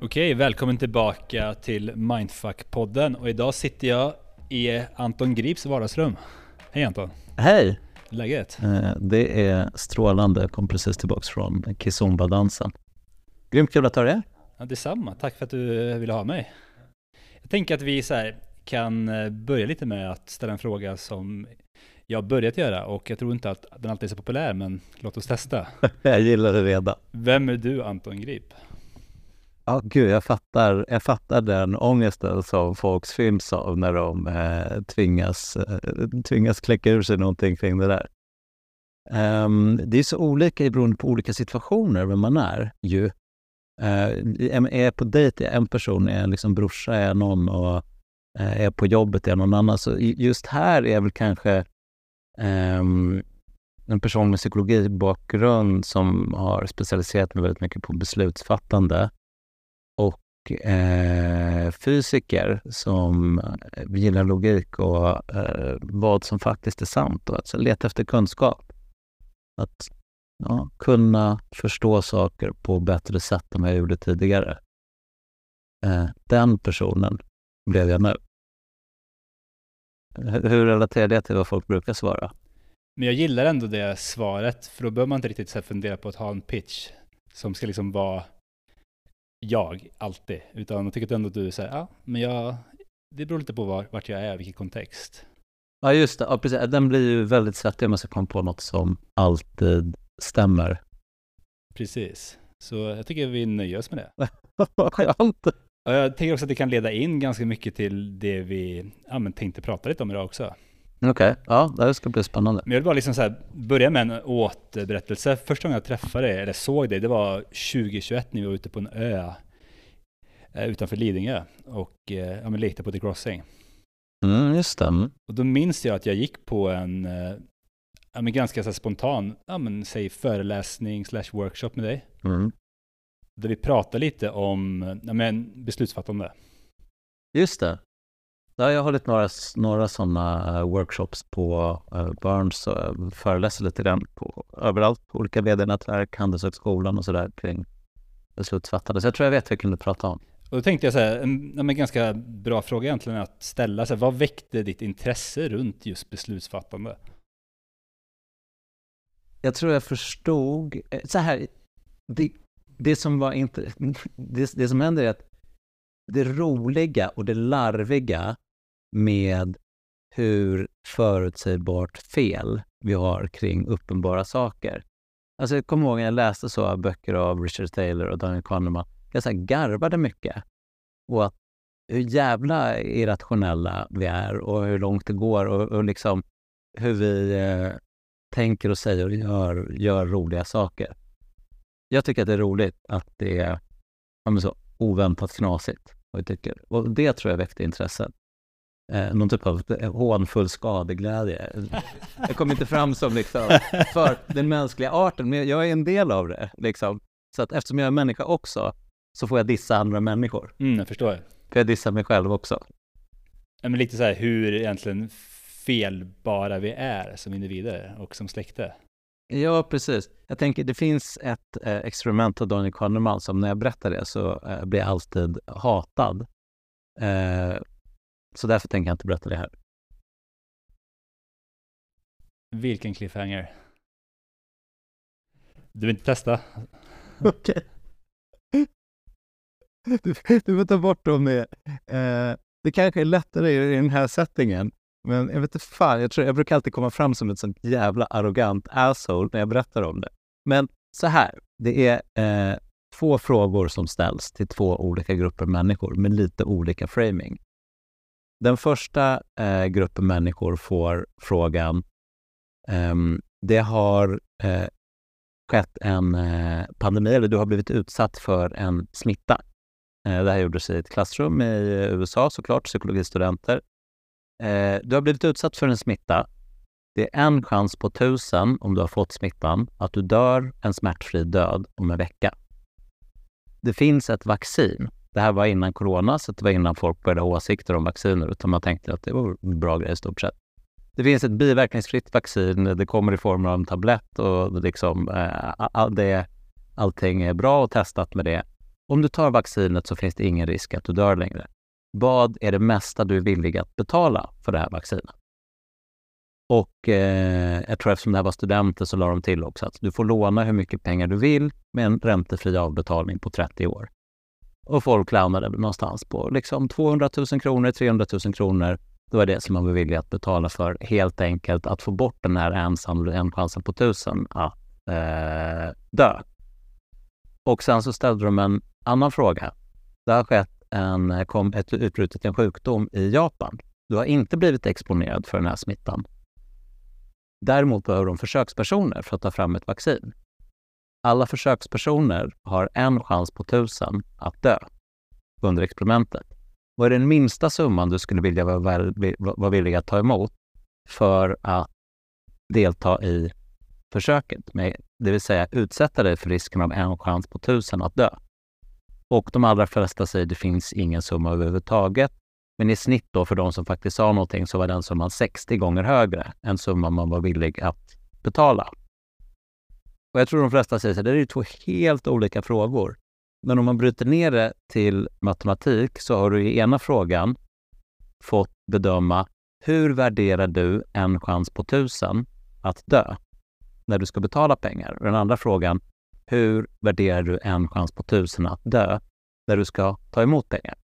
Okej, välkommen tillbaka till Mindfuck-podden och idag sitter jag i Anton Grips vardagsrum. Hej Anton! Hej! Läget? Eh, Det är strålande. Jag kom precis tillbaks från Kizomba-dansen. Grymt kul att ha dig. Ja, detsamma, tack för att du ville ha mig. Jag tänker att vi så kan eh, börja lite med att ställa en fråga som jag har börjat göra och jag tror inte att den alltid är så populär men låt oss testa. Jag gillar det redan. Vem är du Anton Grip? Ja, gud, jag fattar, jag fattar den ångesten som folk fylls av när de eh, tvingas, eh, tvingas kläcka ur sig någonting kring det där. Um, det är så olika beroende på olika situationer vem man är ju. Uh, är jag på dejt är jag en person, är jag liksom brorsa är jag någon och uh, är jag på jobbet är jag någon annan. Så just här är jag väl kanske um, en person med psykologibakgrund som har specialiserat mig väldigt mycket på beslutsfattande och eh, fysiker som eh, gillar logik och eh, vad som faktiskt är sant och alltså leta efter kunskap. Att ja, kunna förstå saker på bättre sätt än vad jag gjorde tidigare. Eh, den personen blev jag nu. Hur hur relaterar det till vad folk brukar svara? Men jag gillar ändå det svaret, för då behöver man inte riktigt så här fundera på att ha en pitch som ska liksom vara jag, alltid. Utan jag tycker ändå att du säger, ja, men jag, det beror lite på var, vart jag är, vilken kontext. Ja, just det. Ja, precis. Den blir ju väldigt svettig om man ska komma på något som alltid stämmer. Precis. Så jag tycker vi nöjer oss med det. Och jag tänker också att det kan leda in ganska mycket till det vi ja, men tänkte prata lite om idag också. Okej, ja, det ska bli spännande. Men jag vill bara liksom så här börja med en återberättelse. Första gången jag träffade dig, eller såg dig, det var 2021 när vi var ute på en ö eh, utanför Lidingö och eh, ja, men lekte på The Crossing. Mm, just det. Mm. Och då minns jag att jag gick på en eh, ja, men ganska så spontan, ja, men, säg föreläsning slash workshop med dig. Mm. Där vi pratade lite om ja, men, beslutsfattande. Just det. Ja, jag har hållit några, några sådana workshops på uh, Burns och uh, föreläser lite grann på överallt, på olika vd-nätverk, Handelshögskolan och sådär kring beslutsfattande. Så jag tror jag vet vad jag kunde prata om. Och då tänkte jag så här, en men ganska bra fråga egentligen att ställa. Så här, vad väckte ditt intresse runt just beslutsfattande? Jag tror jag förstod, eh, så här, det, det som var inte, det, det som händer är att det roliga och det larviga med hur förutsägbart fel vi har kring uppenbara saker. Alltså jag kommer ihåg när jag läste så böcker av Richard Taylor och Daniel Kahneman. Jag så garvade mycket. Och att hur jävla irrationella vi är och hur långt det går och, och liksom hur vi eh, tänker och säger och gör, gör roliga saker. Jag tycker att det är roligt att det är ja, så oväntat knasigt. Och, jag tycker, och det tror jag väckte intresset. Eh, någon typ av hånfull skadeglädje. Jag kommer inte fram som liksom för den mänskliga arten, men jag är en del av det. Liksom. Så att eftersom jag är människa också, så får jag dissa andra människor. Mm, jag förstår. För jag dissar mig själv också. Ja, men lite så här hur egentligen felbara vi är som individer och som släkte. Ja, precis. Jag tänker, det finns ett eh, experiment av Daniel Kahneman som när jag berättar det så eh, blir jag alltid hatad. Eh, så därför tänker jag inte berätta det här. Vilken cliffhanger. Du vill inte testa? Okej. Du, du får ta bort dem med. Eh, det kanske är lättare i, i den här settingen. Men jag vet inte fan, jag, tror, jag brukar alltid komma fram som ett sånt jävla arrogant asshole när jag berättar om det. Men så här, det är eh, två frågor som ställs till två olika grupper människor med lite olika framing. Den första eh, gruppen människor får frågan, ehm, det har eh, skett en eh, pandemi, eller du har blivit utsatt för en smitta. Eh, det här gjordes i ett klassrum i USA såklart, psykologistudenter. Eh, du har blivit utsatt för en smitta. Det är en chans på tusen, om du har fått smittan, att du dör en smärtfri död om en vecka. Det finns ett vaccin. Det här var innan corona, så det var innan folk började ha åsikter om vacciner, utan man tänkte att det var en bra grej i stort sett. Det finns ett biverkningsfritt vaccin, det kommer i form av en tablett och liksom, eh, det, allting är bra och testat med det. Om du tar vaccinet så finns det ingen risk att du dör längre. Vad är det mesta du är villig att betala för det här vaccinet? Och eh, jag tror eftersom det här var studenter så la de till också att du får låna hur mycket pengar du vill med en räntefri avbetalning på 30 år. Och folk landade någonstans på liksom 200 000 kronor, 300 000 kronor. Det var det som man var villig att betala för, helt enkelt att få bort den här ensam, en chansen på tusen att eh, dö. Och sen så ställde de en annan fråga. Det har skett en, kom ett utbrutet en sjukdom i Japan. Du har inte blivit exponerad för den här smittan. Däremot behöver de försökspersoner för att ta fram ett vaccin. Alla försökspersoner har en chans på tusen att dö under experimentet. Vad är den minsta summan du skulle vilja vara, vara villig att ta emot för att delta i försöket, med, det vill säga utsätta dig för risken av en chans på tusen att dö? Och de allra flesta säger att det finns ingen summa överhuvudtaget. Men i snitt då för de som faktiskt sa någonting så var den summan 60 gånger högre än summan man var villig att betala. Och jag tror de flesta säger så det är ju två helt olika frågor. Men om man bryter ner det till matematik så har du i ena frågan fått bedöma hur värderar du en chans på tusen att dö när du ska betala pengar? Och den andra frågan, hur värderar du en chans på tusen att dö när du ska ta emot pengar?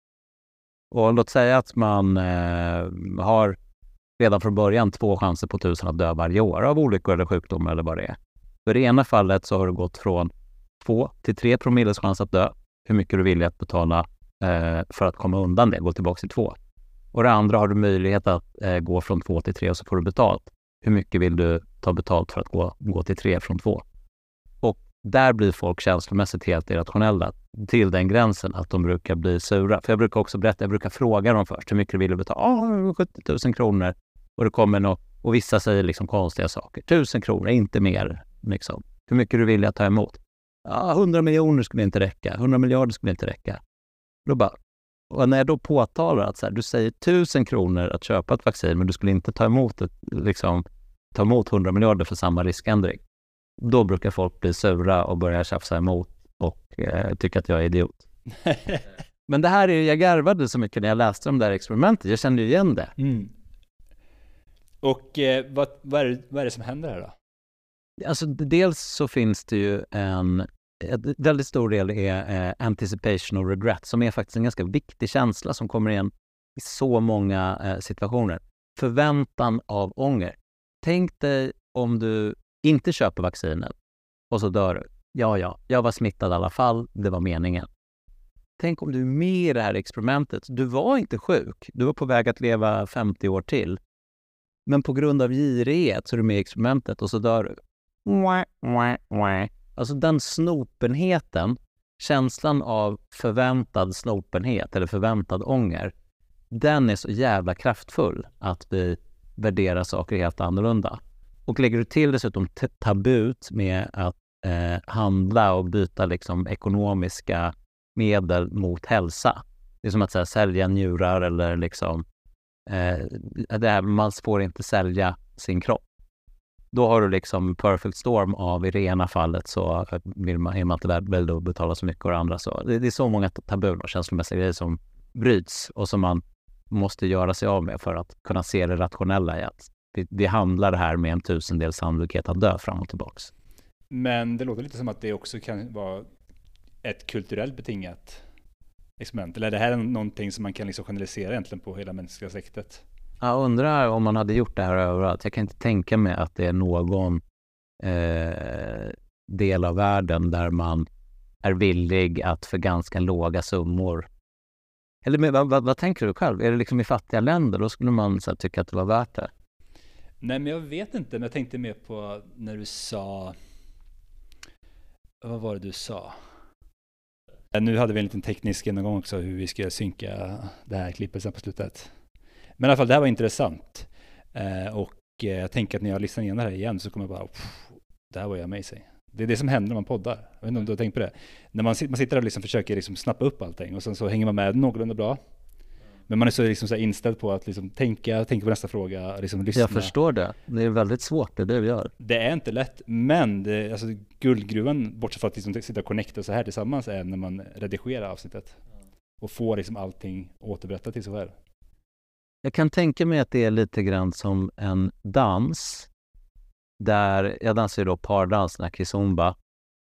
Och låt säga att man eh, har redan från början två chanser på tusen att dö varje år av olyckor eller sjukdom eller vad det är. För i det ena fallet så har du gått från två till tre promilles chans att dö, hur mycket du vill att betala eh, för att komma undan det, gå tillbaka till två. Och det andra har du möjlighet att eh, gå från två till tre och så får du betalt. Hur mycket vill du ta betalt för att gå, gå till tre från två? Och där blir folk känslomässigt helt irrationella till den gränsen att de brukar bli sura. För jag brukar också berätta, jag brukar fråga dem först hur mycket vill du betala? Ja, 70 000 kronor. Och det kommer något, och vissa säger liksom konstiga saker. 1000 kronor, inte mer. Liksom. Hur mycket du vill jag ta emot? Ja, 100 miljoner skulle inte räcka. 100 miljarder skulle inte räcka. Då bara, och när jag då påtalar att så här, du säger 1000 kronor att köpa ett vaccin, men du skulle inte ta emot, ett, liksom, ta emot 100 miljarder för samma riskändring. Då brukar folk bli sura och börja tjafsa emot och eh, tycka att jag är idiot. Men det här är, jag garvade så mycket när jag läste om det här experimentet. Jag kände ju igen det. Mm. Och eh, vad, vad, är det, vad är det som händer här då? Alltså, dels så finns det ju en en väldigt stor del är eh, anticipation och regret, som är faktiskt en ganska viktig känsla som kommer igen i så många eh, situationer. Förväntan av ånger. Tänk dig om du inte köper vaccinet och så dör du. Ja, ja, jag var smittad i alla fall. Det var meningen. Tänk om du är med i det här experimentet. Du var inte sjuk. Du var på väg att leva 50 år till. Men på grund av girighet så är du med i experimentet och så dör du. Alltså den snopenheten, känslan av förväntad snopenhet eller förväntad ånger, den är så jävla kraftfull att vi värderar saker helt annorlunda. Och lägger du till dessutom tabut med att eh, handla och byta liksom, ekonomiska medel mot hälsa. Det är som att så här, sälja njurar eller liksom, eh, det här, man får inte sälja sin kropp. Då har du liksom perfect storm av i det ena fallet så vill man, är man inte värd att betala så mycket och det andra så. Det, det är så många tabun och känslomässiga grejer som bryts och som man måste göra sig av med för att kunna se det rationella i att vi, vi handlar här med en tusendels sannolikhet att dö fram och tillbaks. Men det låter lite som att det också kan vara ett kulturellt betingat experiment. Eller är det här någonting som man kan liksom generalisera egentligen på hela mänskliga släktet? Jag undrar om man hade gjort det här överallt. Jag kan inte tänka mig att det är någon eh, del av världen där man är villig att för ganska låga summor eller med, vad, vad, vad, tänker du själv? Är det liksom i fattiga länder? Då skulle man så här, tycka att det var värt det. Nej, men jag vet inte. Men jag tänkte mer på när du sa... Vad var det du sa? Nu hade vi en liten teknisk genomgång också hur vi ska synka det här klippet sen på slutet. Men i alla fall, det här var intressant. Eh, och eh, jag tänker att när jag lyssnar igenom det här igen så kommer jag bara, det här var ju amazing. Det är det som händer när man poddar. Jag vet inte om du har tänkt på det? När man, man sitter där och liksom försöker liksom snappa upp allting och sen så hänger man med någorlunda bra. Men man är så, liksom så inställd på att liksom tänka, tänka på nästa fråga, liksom lyssna. Jag förstår det. Det är väldigt svårt det du gör. Det är inte lätt, men det, alltså, guldgruvan, bortsett från att liksom sitta och connecta så här tillsammans, är när man redigerar avsnittet. Och får liksom allting återberättat till sig själv. Jag kan tänka mig att det är lite grann som en dans. Där, jag dansar ju då pardans, den kizomba.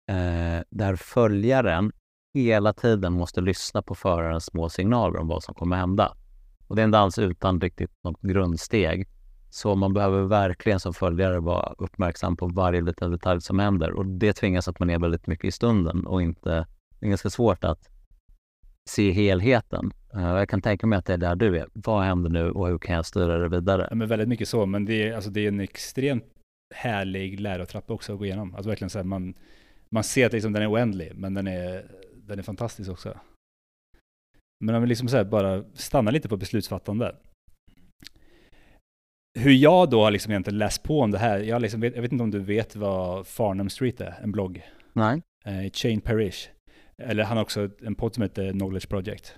Eh, där följaren hela tiden måste lyssna på förarens små signaler om vad som kommer hända. Och det är en dans utan riktigt något grundsteg. Så man behöver verkligen som följare vara uppmärksam på varje liten detalj som händer. Och det tvingas att man är väldigt mycket i stunden och inte... Det är ganska svårt att se helheten. Uh, jag kan tänka mig att det är där du är. Vad händer nu och hur kan jag styra det vidare? Ja, men väldigt mycket så, men det är, alltså, det är en extremt härlig lärotrappa också att gå igenom. Alltså verkligen så här, man, man ser att liksom, den är oändlig, men den är, den är fantastisk också. Men om vi liksom så här, bara stannar lite på beslutsfattande. Hur jag då har liksom egentligen läst på om det här, jag, liksom vet, jag vet inte om du vet vad Farnham Street är, en blogg? Nej. Eh, Shane Parrish. Eller han har också en podd som heter Knowledge Project.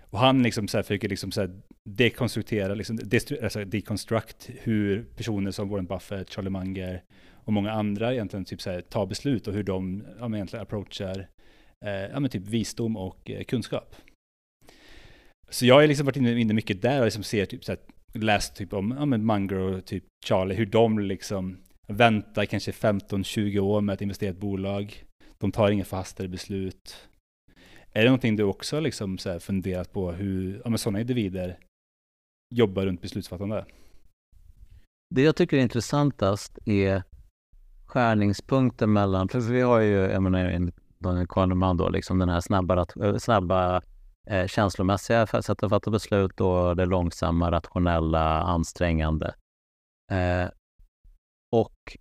Och han liksom så här försöker liksom så här dekonstruera, liksom, alltså deconstruct hur personer som Warren Buffett, Charlie Munger och många andra egentligen typ så här, tar beslut och hur de ja, men egentligen approachar eh, ja, men typ visdom och eh, kunskap. Så jag har liksom varit inne, inne mycket där och liksom ser typ så här, läst typ om ja, men Munger och typ Charlie, hur de liksom väntar kanske 15-20 år med att investera i ett bolag. De tar inga förhastade beslut. Är det någonting du också liksom så funderat på hur ja, sådana individer jobbar runt beslutsfattande? Det jag tycker är intressantast är skärningspunkten mellan, för vi har ju, jag menar, Daniel Kahneman då, liksom den här snabba, eh, snabba eh, känslomässiga sättet att fatta beslut och det långsamma, rationella, ansträngande. Eh, och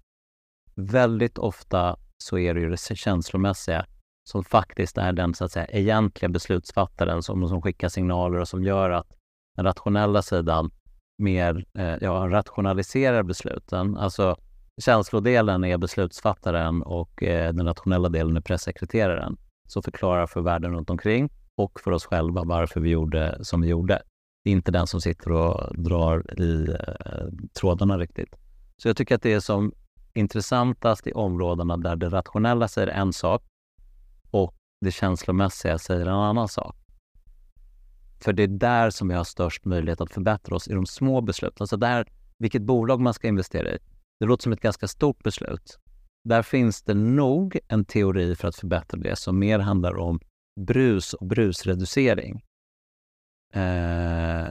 väldigt ofta så är det ju det känslomässiga som faktiskt är den så att säga egentliga beslutsfattaren som, som skickar signaler och som gör att den rationella sidan mer eh, ja, rationaliserar besluten. Alltså känslodelen är beslutsfattaren och eh, den rationella delen är pressekreteraren. som förklarar för världen runt omkring och för oss själva varför vi gjorde som vi gjorde. Det är inte den som sitter och drar i eh, trådarna riktigt. Så jag tycker att det är som intressantast i områdena där det rationella säger en sak och det känslomässiga säger en annan sak. För det är där som vi har störst möjlighet att förbättra oss i de små besluten. Alltså där, vilket bolag man ska investera i. Det låter som ett ganska stort beslut. Där finns det nog en teori för att förbättra det som mer handlar om brus och brusreducering. Eh,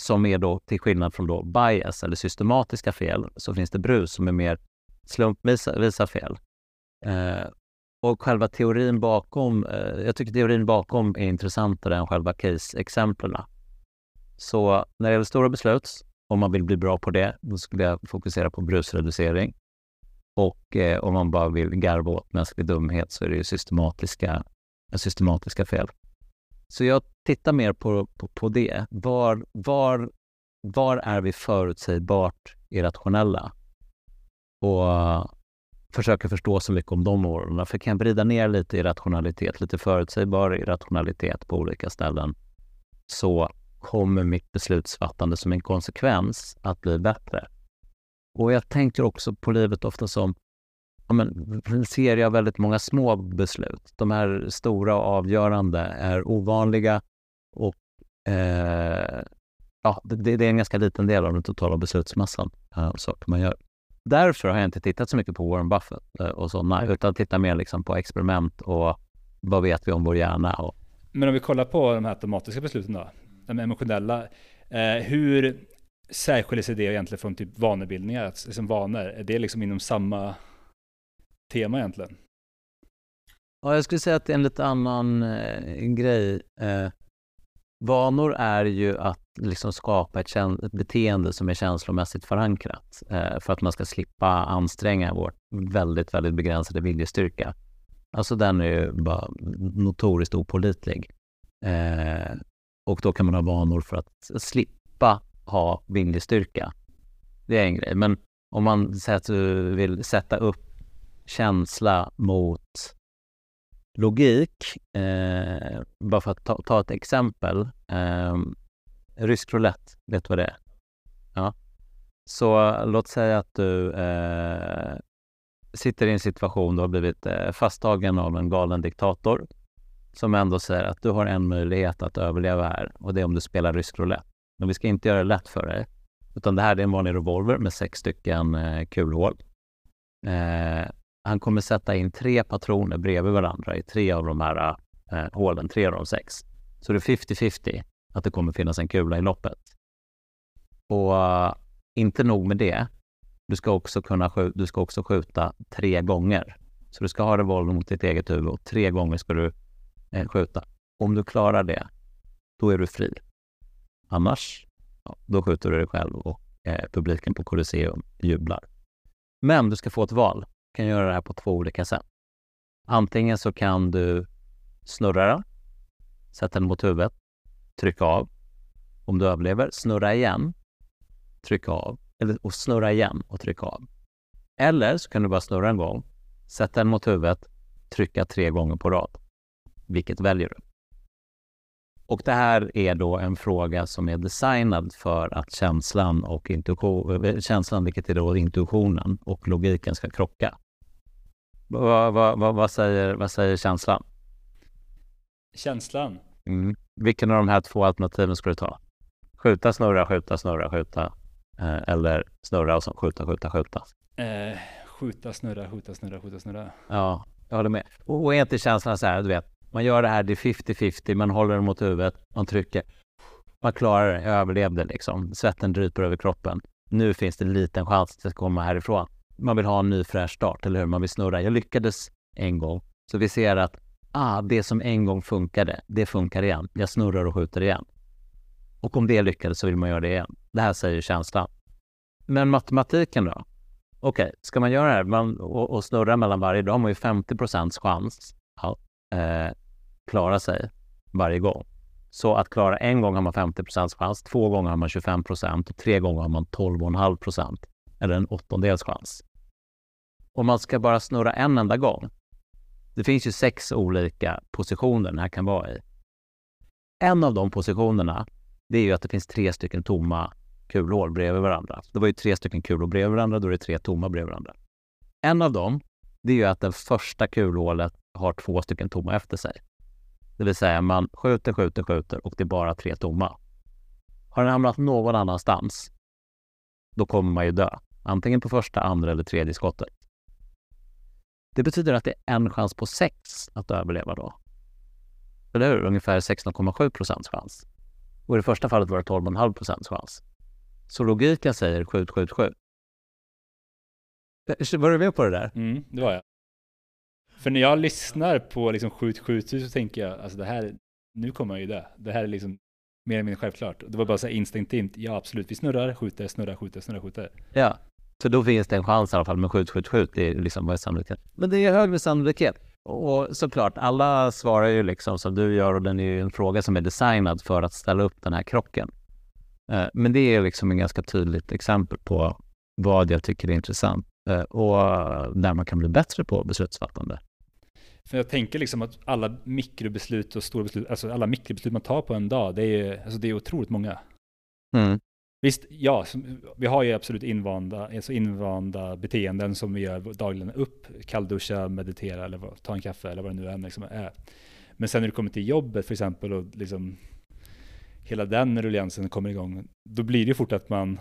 som är då, till skillnad från då bias eller systematiska fel, så finns det brus som är mer slumpvisa fel. Eh, och själva teorin bakom, eh, jag tycker teorin bakom är intressantare än själva case-exemplen. Så när det gäller stora beslut, om man vill bli bra på det, då skulle jag fokusera på brusreducering. Och eh, om man bara vill garva åt mänsklig dumhet så är det ju systematiska, eh, systematiska fel. Så jag tittar mer på, på, på det. Var, var, var är vi förutsägbart irrationella? Och eh, försöker förstå så mycket om de åren. För kan jag vrida ner lite i rationalitet, lite förutsägbar irrationalitet på olika ställen, så kommer mitt beslutsfattande som en konsekvens att bli bättre. Och jag tänker också på livet ofta som ja, men, en serie av väldigt många små beslut. De här stora och avgörande är ovanliga och eh, ja, det, det, är en ganska liten del av den totala beslutsmassan, eh, saker man gör därför har jag inte tittat så mycket på Warren Buffett eh, och sådana, utan tittar mer liksom på experiment och vad vet vi om vår hjärna. Och... Men om vi kollar på de här automatiska besluten då, de emotionella, eh, hur särskiljer sig det egentligen från typ vanebildningar, liksom vanor? Är det liksom inom samma tema egentligen? Ja, jag skulle säga att det är en lite annan eh, grej. Eh, vanor är ju att liksom skapa ett, ett beteende som är känslomässigt förankrat eh, för att man ska slippa anstränga vår väldigt, väldigt begränsade viljestyrka. Alltså den är ju bara notoriskt opolitlig. Eh, och då kan man ha vanor för att slippa ha viljestyrka. Det är en grej. Men om man säger att du vill sätta upp känsla mot logik, eh, bara för att ta, ta ett exempel. Eh, rysk roulette, vet du vad det är? Ja. Så låt säga att du eh, sitter i en situation, du har blivit eh, fasttagen av en galen diktator som ändå säger att du har en möjlighet att överleva här och det är om du spelar rysk roulette. Men vi ska inte göra det lätt för dig, utan det här är en vanlig revolver med sex stycken eh, kulhål. Eh, han kommer sätta in tre patroner bredvid varandra i tre av de här eh, hålen, tre av de sex. Så det är 50-50 att det kommer finnas en kula i loppet. Och uh, inte nog med det, du ska också kunna skjuta, du ska också skjuta tre gånger. Så du ska ha revolver mot ditt eget huvud och tre gånger ska du eh, skjuta. Om du klarar det, då är du fri. Annars, ja, då skjuter du dig själv och eh, publiken på Colosseum jublar. Men du ska få ett val. Kan göra det här på två olika sätt. Antingen så kan du snurra den, sätta den mot huvudet, trycka av. Om du överlever, snurra igen, trycka av. Eller, och snurra igen och trycka av. Eller så kan du bara snurra en gång, sätta den mot huvudet, trycka tre gånger på rad. Vilket väljer du? Och det här är då en fråga som är designad för att känslan och intuition, eh, känslan, vilket är då intuitionen och logiken ska krocka. Vad, vad, vad, vad, säger, vad säger känslan? Känslan? Mm. Vilken av de här två alternativen ska du ta? Skjuta, snurra, skjuta, snurra, skjuta. Eh, eller snurra och så skjuta, skjuta, skjuta. Eh, skjuta, snurra, skjuta, snurra, skjuta, snurra. Ja, jag håller med. Och, är inte känslan så här, du vet, man gör det här, det är 50-50, man håller den mot huvudet, man trycker. Man klarar det, jag överlevde liksom. Svetten dryper över kroppen. Nu finns det en liten chans att komma härifrån. Man vill ha en ny fräsch start, eller hur? Man vill snurra. Jag lyckades en gång. Så vi ser att ah, det som en gång funkade, det funkar igen. Jag snurrar och skjuter igen. Och om det lyckades så vill man göra det igen. Det här säger känslan. Men matematiken då? Okej, okay, ska man göra det här man, och, och snurra mellan varje, då har man ju 50 procents chans att eh, klara sig varje gång. Så att klara en gång har man 50 procents chans, två gånger har man 25 procent och tre gånger har man 12,5 procent, eller en åttondels chans. Om man ska bara snurra en enda gång, det finns ju sex olika positioner den här kan vara i. En av de positionerna, det är ju att det finns tre stycken tomma kulhål bredvid varandra. Det var ju tre stycken kulor bredvid varandra, då är det tre tomma bredvid varandra. En av dem, det är ju att det första kulhålet har två stycken tomma efter sig. Det vill säga man skjuter, skjuter, skjuter och det är bara tre tomma. Har den hamnat någon annanstans, då kommer man ju dö. Antingen på första, andra eller tredje skottet. Det betyder att det är en chans på sex att överleva då. Eller hur? Ungefär 16,7 procents chans. Och i det första fallet var det 12,5 procents chans. Så logiken säger skjut, skjut, skjut. Var du med på det där? Mm, det var jag. För när jag lyssnar på liksom skjut, skjut, så tänker jag, alltså det här, nu kommer jag ju dö. Det här är liksom mer eller mindre självklart. Det var bara så instinktivt, ja absolut, vi snurrar, skjuter, snurrar, skjuter, snurrar, skjuter. Ja, så då finns det en chans i alla fall med skjut, skjut, skjut. Det är liksom vad är sannolikheten? Men det är högre sannolikhet. Och såklart, alla svarar ju liksom som du gör och den är ju en fråga som är designad för att ställa upp den här krocken. Eh, men det är liksom en ganska tydligt exempel på vad jag tycker är intressant eh, och där man kan bli bättre på beslutsfattande. För jag tänker liksom att alla mikrobeslut och stora beslut, alltså alla mikrobeslut man tar på en dag, det är, alltså det är otroligt många. Mm. Visst, ja, vi har ju absolut invanda, alltså invanda beteenden som vi gör dagligen. Upp, kallduscha, meditera eller ta en kaffe eller vad det nu än liksom är. Men sen när du kommer till jobbet för exempel och liksom hela den rulliansen kommer igång, då blir det ju fort att man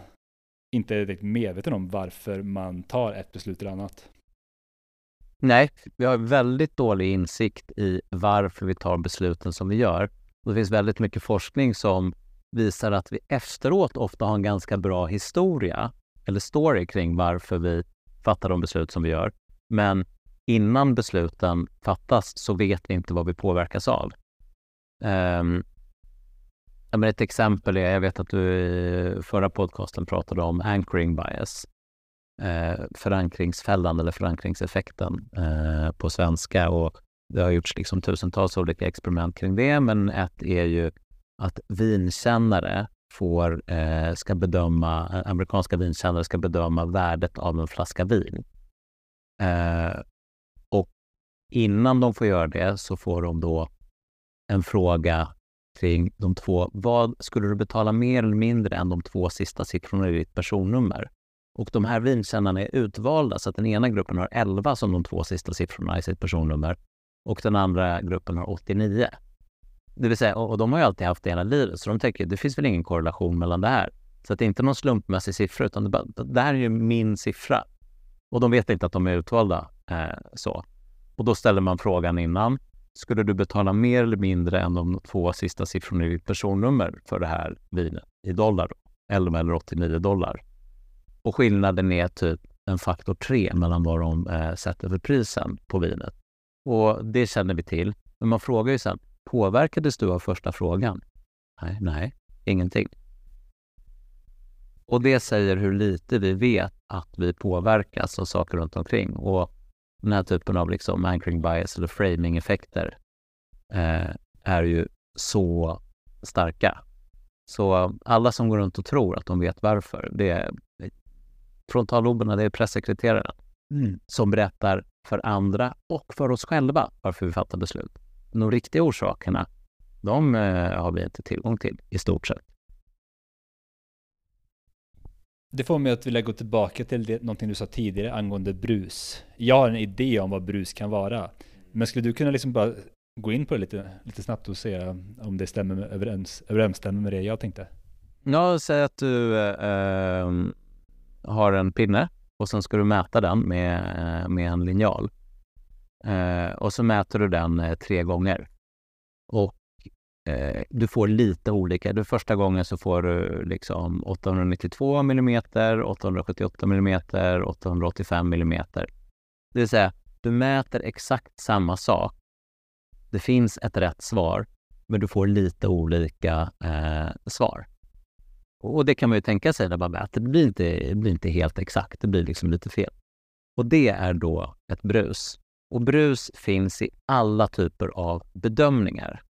inte är riktigt medveten om varför man tar ett beslut eller annat. Nej, vi har väldigt dålig insikt i varför vi tar besluten som vi gör. Och det finns väldigt mycket forskning som visar att vi efteråt ofta har en ganska bra historia eller story kring varför vi fattar de beslut som vi gör. Men innan besluten fattas så vet vi inte vad vi påverkas av. Um, ett exempel är, jag vet att du i förra podcasten pratade om anchoring bias eh, förankringsfällan eller förankringseffekten eh, på svenska. Och det har gjorts liksom tusentals olika experiment kring det, men ett är ju att vinkännare får, eh, ska bedöma, eh, amerikanska vinkännare ska bedöma värdet av en flaska vin. Eh, och innan de får göra det så får de då en fråga kring de två. Vad skulle du betala mer eller mindre än de två sista siffrorna i ditt personnummer? Och de här vinkännarna är utvalda så att den ena gruppen har 11 som de två sista siffrorna i sitt personnummer och den andra gruppen har 89. Det vill säga, och de har ju alltid haft det hela livet, så de tänker det finns väl ingen korrelation mellan det här. Så att det är inte någon slumpmässig siffra, utan det, bara, det här är ju min siffra. Och de vet inte att de är utvalda eh, så. Och då ställer man frågan innan. Skulle du betala mer eller mindre än de två sista siffrorna i ditt personnummer för det här vinet i dollar? 11 eller 89 dollar. Och skillnaden är typ en faktor 3 mellan vad de eh, sätter för prisen på vinet. Och det känner vi till. Men man frågar ju sen, påverkades du av första frågan? Nej, nej, ingenting. Och det säger hur lite vi vet att vi påverkas av saker runt omkring. Och den här typen av liksom anchoring bias eller framing-effekter eh, är ju så starka. Så alla som går runt och tror att de vet varför, det är frontalloberna, det är pressekreteraren mm. som berättar för andra och för oss själva varför vi fattar beslut. De riktiga orsakerna, de eh, har vi inte tillgång till i stort sett. Det får mig att vilja gå tillbaka till det, någonting du sa tidigare angående brus. Jag har en idé om vad brus kan vara. Men skulle du kunna liksom bara gå in på det lite, lite snabbt och se om det stämmer med, överens, överensstämmer med det jag tänkte? Ja, säg att du äh, har en pinne och sen ska du mäta den med, med en linjal. Eh, och så mäter du den eh, tre gånger. Och eh, du får lite olika. Du första gången så får du liksom 892 mm, 878 mm, 885 mm. Det vill säga, du mäter exakt samma sak. Det finns ett rätt svar, men du får lite olika eh, svar. Och det kan man ju tänka sig när man mäter. Det blir inte, det blir inte helt exakt, det blir liksom lite fel. Och det är då ett brus. Och brus finns i alla typer av bedömningar.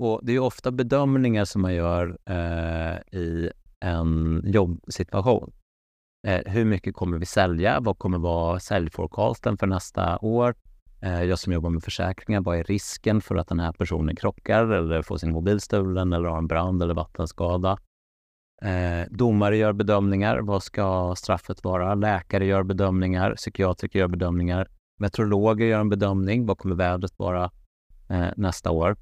Och det är ofta bedömningar som man gör eh, i en jobbsituation. Eh, hur mycket kommer vi sälja? Vad kommer vara säljforecasten för nästa år? Eh, jag som jobbar med försäkringar, vad är risken för att den här personen krockar eller får sin mobil stulen eller har en brand eller vattenskada? Eh, domare gör bedömningar. Vad ska straffet vara? Läkare gör bedömningar. Psykiatriker gör bedömningar. Meteorologer gör en bedömning. Vad kommer vädret vara eh, nästa år?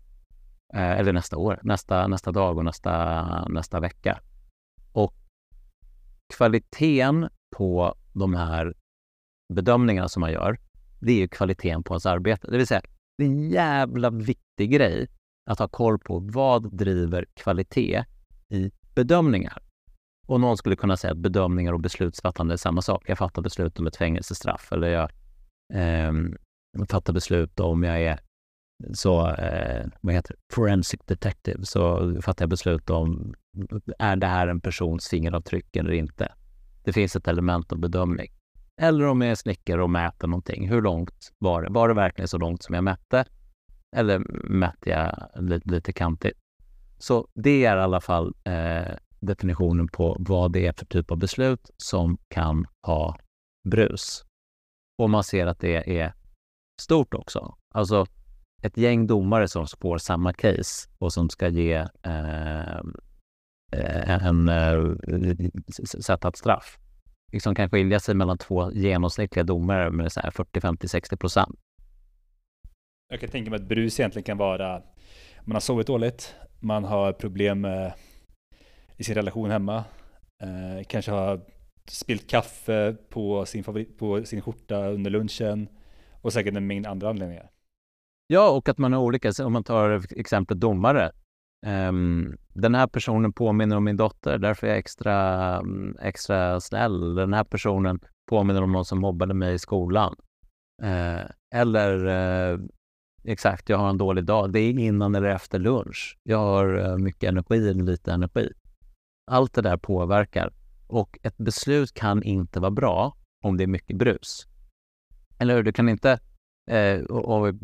Eh, eller nästa år, nästa, nästa dag och nästa, nästa vecka. Och kvaliteten på de här bedömningarna som man gör, det är ju kvaliteten på ens arbete. Det vill säga, det är en jävla viktig grej att ha koll på vad driver kvalitet i bedömningar. Och någon skulle kunna säga att bedömningar och beslutsfattande är samma sak. Jag fattar beslut om ett fängelsestraff eller jag Ehm, eh, fattar beslut om jag är så, eh, vad heter det, forensic detective, så fattar jag beslut om, är det här en persons fingeravtryck eller inte? Det finns ett element av bedömning. Eller om jag är snickare och mäter någonting, hur långt var det? Var det verkligen så långt som jag mätte? Eller mätte jag lite, lite kantigt? Så det är i alla fall eh, definitionen på vad det är för typ av beslut som kan ha brus. Och man ser att det är stort också. Alltså ett gäng domare som får samma case och som ska ge eh, eh en eh, sätta ett straff. Liksom kan skilja sig mellan två genomsnittliga domare med så här 40, 50, 60 procent. Jag kan tänka mig att brus egentligen kan vara man har sovit dåligt, man har problem med, i sin relation hemma, eh, kanske har spilt kaffe på sin, favorit, på sin skjorta under lunchen och säkert en mängd andra anledningar. Ja, och att man är olika. Om man tar exemplet domare. Um, den här personen påminner om min dotter, därför är jag extra, extra snäll. Den här personen påminner om någon som mobbade mig i skolan. Uh, eller uh, exakt, jag har en dålig dag. Det är innan eller efter lunch. Jag har uh, mycket energi eller lite energi. Allt det där påverkar. Och ett beslut kan inte vara bra om det är mycket brus. Eller hur? Du kan inte Eh, och,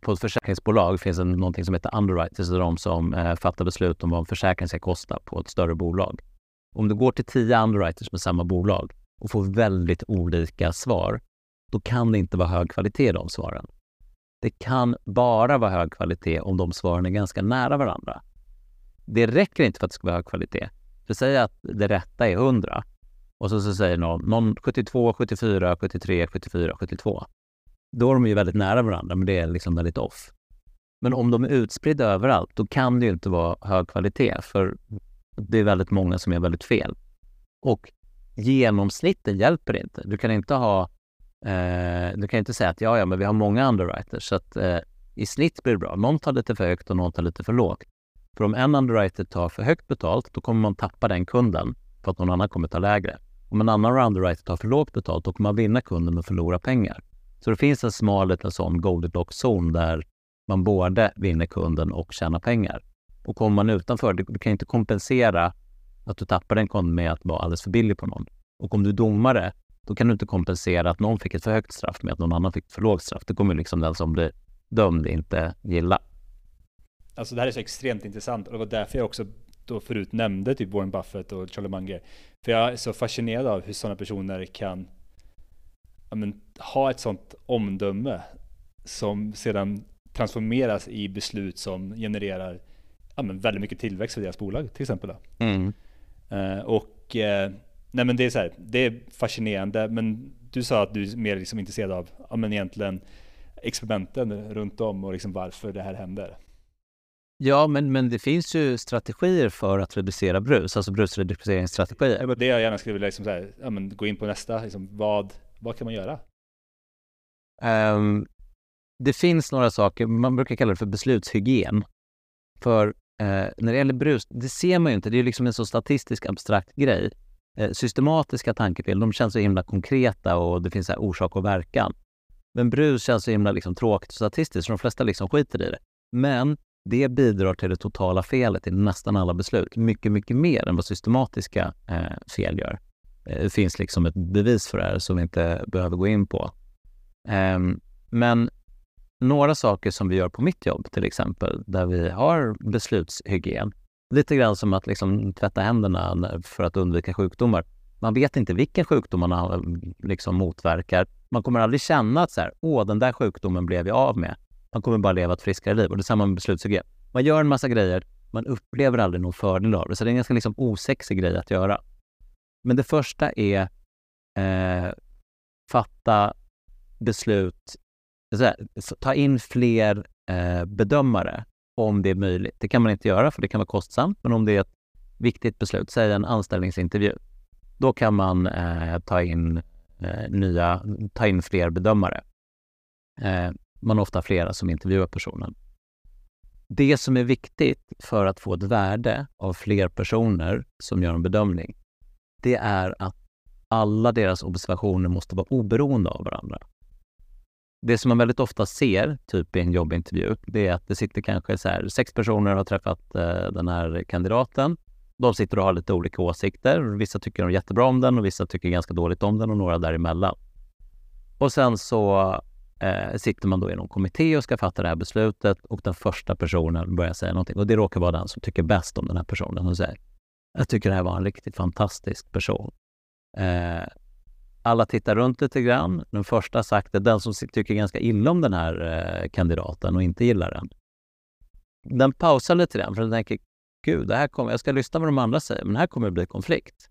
på ett försäkringsbolag finns det någonting som heter underwriters, de som eh, fattar beslut om vad en försäkring ska kosta på ett större bolag. Om du går till tio underwriters med samma bolag och får väldigt olika svar, då kan det inte vara hög kvalitet i de svaren. Det kan bara vara hög kvalitet om de svaren är ganska nära varandra. Det räcker inte för att det ska vara hög kvalitet. För säg att det rätta är 100 och så, så säger någon, någon 72, 74, 73, 74, 72. Då är de ju väldigt nära varandra, men det är liksom väldigt off. Men om de är utspridda överallt, då kan det ju inte vara hög kvalitet, för det är väldigt många som är väldigt fel. Och genomsnitten hjälper inte. Du kan inte ha eh, du kan inte säga att ja, ja, men vi har många underwriters, så att eh, i snitt blir det bra. Någon tar lite för högt och någon tar lite för lågt. För om en underwriter tar för högt betalt, då kommer man tappa den kunden för att någon annan kommer ta lägre. Om en annan underwriter tar för lågt betalt, då kommer man vinna kunden och förlora pengar. Så det finns en smal liten sån Goldilocks-zon där man både vinner kunden och tjänar pengar. Och kommer man utanför, du, kan inte kompensera att du tappar en kund med att vara alldeles för billig på någon. Och om du är domare, då kan du inte kompensera att någon fick ett för högt straff med att någon annan fick ett för lågt straff. Det kommer liksom den som blir dömd inte gilla. Alltså det här är så extremt intressant och det var därför jag också då förut nämnde typ Warren Buffett och Charlie Munger. För jag är så fascinerad av hur sådana personer kan men, ha ett sådant omdöme som sedan transformeras i beslut som genererar ja, men väldigt mycket tillväxt för deras bolag till exempel. Mm. Uh, och uh, nej men det är så här, det är fascinerande men du sa att du är mer liksom intresserad av ja, men egentligen experimenten runt om och liksom varför det här händer. Ja, men, men det finns ju strategier för att reducera brus, alltså brusreduceringsstrategier. Det jag gärna skulle vilja liksom så här, ja, men gå in på nästa, liksom, vad, vad kan man göra? Um, det finns några saker, man brukar kalla det för beslutshygien. För eh, när det gäller brus, det ser man ju inte, det är liksom en så statistisk abstrakt grej. Eh, systematiska tankefel, de känns så himla konkreta och det finns så orsak och verkan. Men brus känns så himla liksom tråkigt och statistiskt, så de flesta liksom skiter i det. Men det bidrar till det totala felet i nästan alla beslut, mycket, mycket mer än vad systematiska eh, fel gör. Eh, det finns liksom ett bevis för det här som vi inte behöver gå in på. Eh, men några saker som vi gör på mitt jobb till exempel, där vi har beslutshygien. Lite grann som att liksom tvätta händerna för att undvika sjukdomar. Man vet inte vilken sjukdom man liksom motverkar. Man kommer aldrig känna att så här, åh, den där sjukdomen blev jag av med. Man kommer bara leva ett friskare liv och det är samma med beslutshygien. Man gör en massa grejer, man upplever aldrig någon fördel av det. Så det är en ganska liksom osexig grej att göra. Men det första är eh, fatta beslut här, ta in fler eh, bedömare om det är möjligt. Det kan man inte göra för det kan vara kostsamt, men om det är ett viktigt beslut, säg en anställningsintervju, då kan man eh, ta, in, eh, nya, ta in fler bedömare. Eh, man har ofta flera som intervjuar personen. Det som är viktigt för att få ett värde av fler personer som gör en bedömning, det är att alla deras observationer måste vara oberoende av varandra det som man väldigt ofta ser, typ i en jobbintervju, det är att det sitter kanske så här, sex personer har träffat eh, den här kandidaten. De sitter och har lite olika åsikter. Vissa tycker de jättebra om den och vissa tycker ganska dåligt om den och några däremellan. Och sen så eh, sitter man då i någon kommitté och ska fatta det här beslutet och den första personen börjar säga någonting och det råkar vara den som tycker bäst om den här personen och säger jag tycker det här var en riktigt fantastisk person. Eh, alla tittar runt lite grann. Den första har sagt att den som tycker ganska illa om den här eh, kandidaten och inte gillar den. Den pausar lite grann för den tänker, gud, det här kommer, jag ska lyssna vad de andra säger, men här kommer det bli konflikt.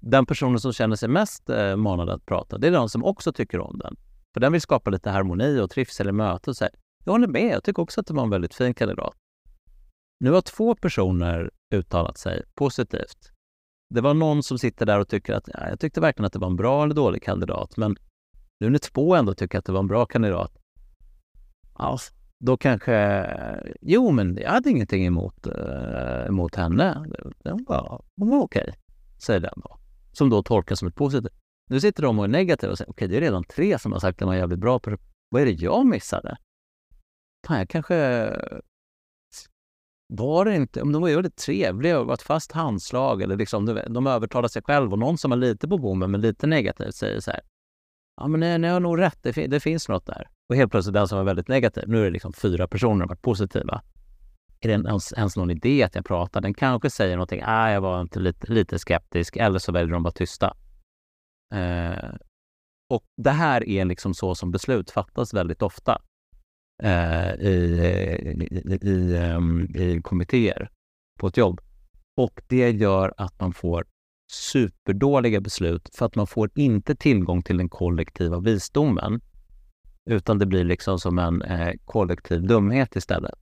Den personen som känner sig mest eh, manad att prata, det är den som också tycker om den. För den vill skapa lite harmoni och trivsel i mötet och säger, jag håller med, jag tycker också att det var en väldigt fin kandidat. Nu har två personer uttalat sig positivt det var någon som sitter där och tycker att ja, jag tyckte verkligen att det var en bra eller dålig kandidat, men nu när två ändå tycker att det var en bra kandidat, ja, då kanske, jo men jag hade ingenting emot, eh, emot henne. Den var, hon var okej, okay, säger den då. Som då tolkas som ett positivt. Nu sitter de och är negativa och säger, okej okay, det är redan tre som har sagt att de var jävligt bra. På Vad är det jag missade? Fan, jag kanske var det inte, om de var väldigt trevliga och var ett fast handslag eller liksom, de övertalar sig själva och någon som är lite på bommen men lite negativt säger så här. Ja, men ni, ni har nog rätt, det, det, finns något där. Och helt plötsligt den som var väldigt negativ, nu är det liksom fyra personer som varit positiva. Är det ens, ens någon idé att jag pratar? Den kanske säger någonting, ah, jag var inte lite, lite skeptisk, eller så väljer de att vara tysta. Eh, och det här är liksom så som beslut fattas väldigt ofta. eh, i, i, i, um, i kommittéer på ett jobb. Och det gör att man får superdåliga beslut för att man får inte tillgång till den kollektiva visdomen utan det blir liksom som en eh, kollektiv dumhet istället.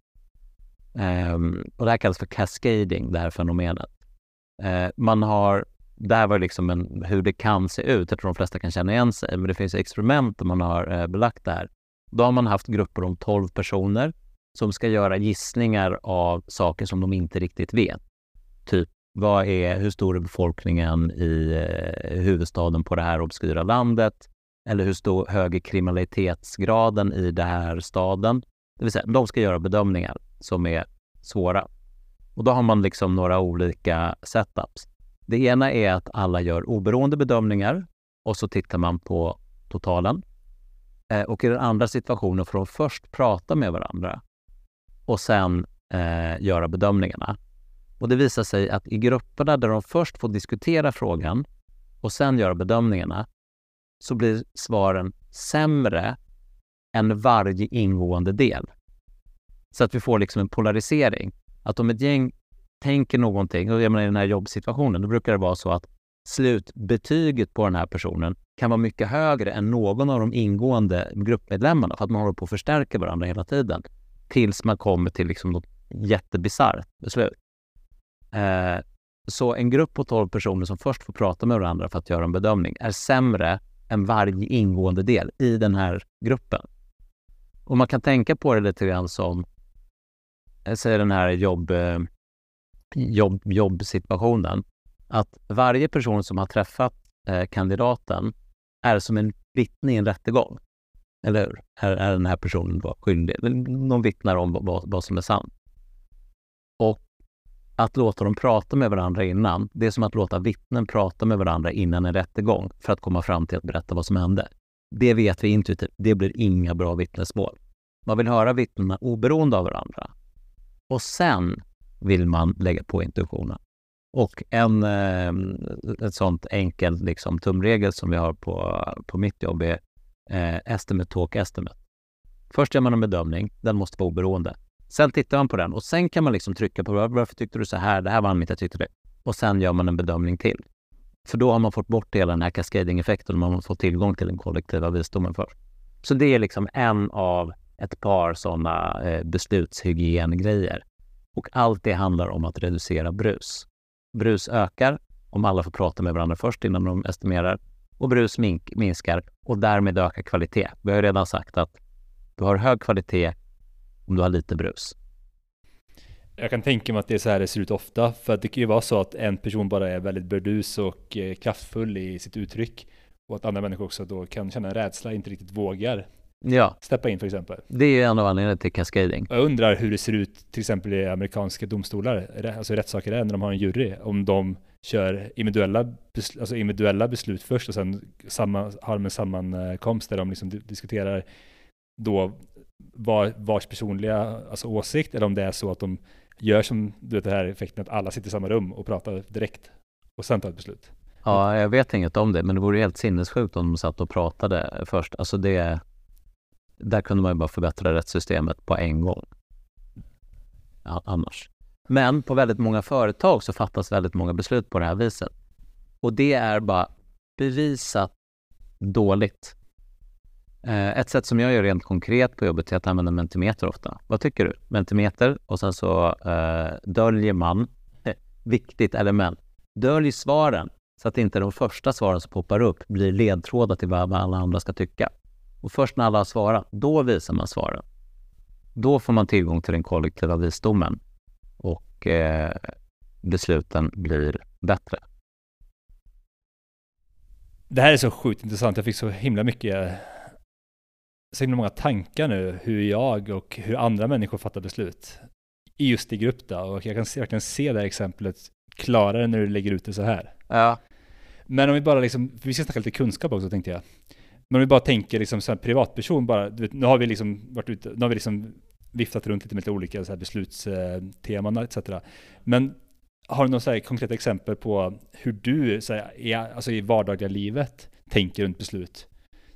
Um, och det här kallas för cascading, det här fenomenet. Uh, man har, det här var liksom en, hur det kan se ut, jag tror de flesta kan känna igen sig, men det finns experiment där man har eh, belagt det här. Då har man haft grupper om 12 personer som ska göra gissningar av saker som de inte riktigt vet. Typ, vad är, hur stor är befolkningen i eh, huvudstaden på det här obskyra landet? Eller hur stor, hög är kriminalitetsgraden i den här staden? Det vill säga, de ska göra bedömningar som är svåra. Och då har man liksom några olika setups. Det ena är att alla gör oberoende bedömningar och så tittar man på totalen. Eh, och i den andra situationen får de först prata med varandra och sen eh, göra bedömningarna. Och det visar sig att i grupperna där de först får diskutera frågan och sen göra bedömningarna så blir svaren sämre än varje ingående del. Så att vi får liksom en polarisering. Att om ett gäng tänker någonting, och jag menar i den här jobbsituationen, då brukar det vara så att slutbetyget på den här personen kan vara mycket högre än någon av de ingående gruppmedlemmarna för att man håller på att förstärka varandra hela tiden tills man kommer till liksom något jättebisarrt beslut. Eh, så en grupp på 12 personer som först får prata med varandra för att göra en bedömning är sämre än varje ingående del i den här gruppen. Och man kan tänka på det lite grann som säg säger den här jobb, eh, jobb, jobbsituationen, att varje person som har träffat eh, kandidaten är som en vittne i en rättegång. Eller hur? Är, är den här personen då skyldig? De vittnar om vad, vad som är sant. Och att låta dem prata med varandra innan, det är som att låta vittnen prata med varandra innan en rättegång för att komma fram till att berätta vad som hände. Det vet vi intuitivt, det blir inga bra vittnesmål. Man vill höra vittnena oberoende av varandra och sen vill man lägga på intuitionen. Och en eh, ett sånt enkelt liksom, tumregel som vi har på, på mitt jobb är eh, estimate talk estimate. Först gör man en bedömning, den måste vara oberoende. Sen tittar man på den och sen kan man liksom trycka på varför tyckte du så här, det här var anledningen jag tyckte det. Och sen gör man en bedömning till. För då har man fått bort hela den här cascading-effekten och man har fått tillgång till den kollektiva visdomen först. Så det är liksom en av ett par sådana eh, beslutshygiengrejer. Och allt det handlar om att reducera brus. Brus ökar om alla får prata med varandra först innan de estimerar och brus mink minskar och därmed ökar kvalitet. Vi har redan sagt att du har hög kvalitet om du har lite brus. Jag kan tänka mig att det är så här det ser ut ofta, för att det kan ju vara så att en person bara är väldigt burdus och eh, kraftfull i sitt uttryck och att andra människor också då kan känna en rädsla, inte riktigt vågar ja. steppa in för exempel. Det är ju en av anledningarna till cascading. Jag undrar hur det ser ut till exempel i amerikanska domstolar, alltså rättssaker där, när de har en jury, om de kör individuella, beslut, alltså individuella beslut först och sen samma, har de en sammankomst där de liksom diskuterar då var, vars personliga alltså åsikt, eller om det är så att de gör som du vet, den här effekten att alla sitter i samma rum och pratar direkt och sen tar ett beslut. Ja, jag vet inget om det, men det vore helt sinnessjukt om de satt och pratade först. Alltså det, där kunde man ju bara förbättra rättssystemet på en gång. Ja, annars. Men på väldigt många företag så fattas väldigt många beslut på det här viset. Och det är bara bevisat dåligt. Eh, ett sätt som jag gör rent konkret på jobbet är att använda Mentimeter ofta. Vad tycker du? Mentimeter och sen så eh, döljer man, viktigt element, dölj svaren så att inte de första svaren som poppar upp blir ledtrådar till vad alla andra ska tycka. Och först när alla har svarat, då visar man svaren. Då får man tillgång till den kollektiva visdomen och eh, besluten blir bättre. Det här är så sjukt intressant. Jag fick så himla mycket så himla många tankar nu hur jag och hur andra människor fattar beslut i just i grupp då. Och jag kan se, verkligen se det här exemplet klarare när du lägger ut det så här. Ja. Men om vi bara liksom, vi ska snacka lite kunskap också tänkte jag. Men om vi bara tänker liksom så här privatperson bara, du vet, nu har vi liksom varit ute, nu har vi liksom viftat runt lite med lite olika så här beslutsteman eh, etc. Men har du några konkreta exempel på hur du så här, i, alltså i vardagliga livet tänker runt beslut?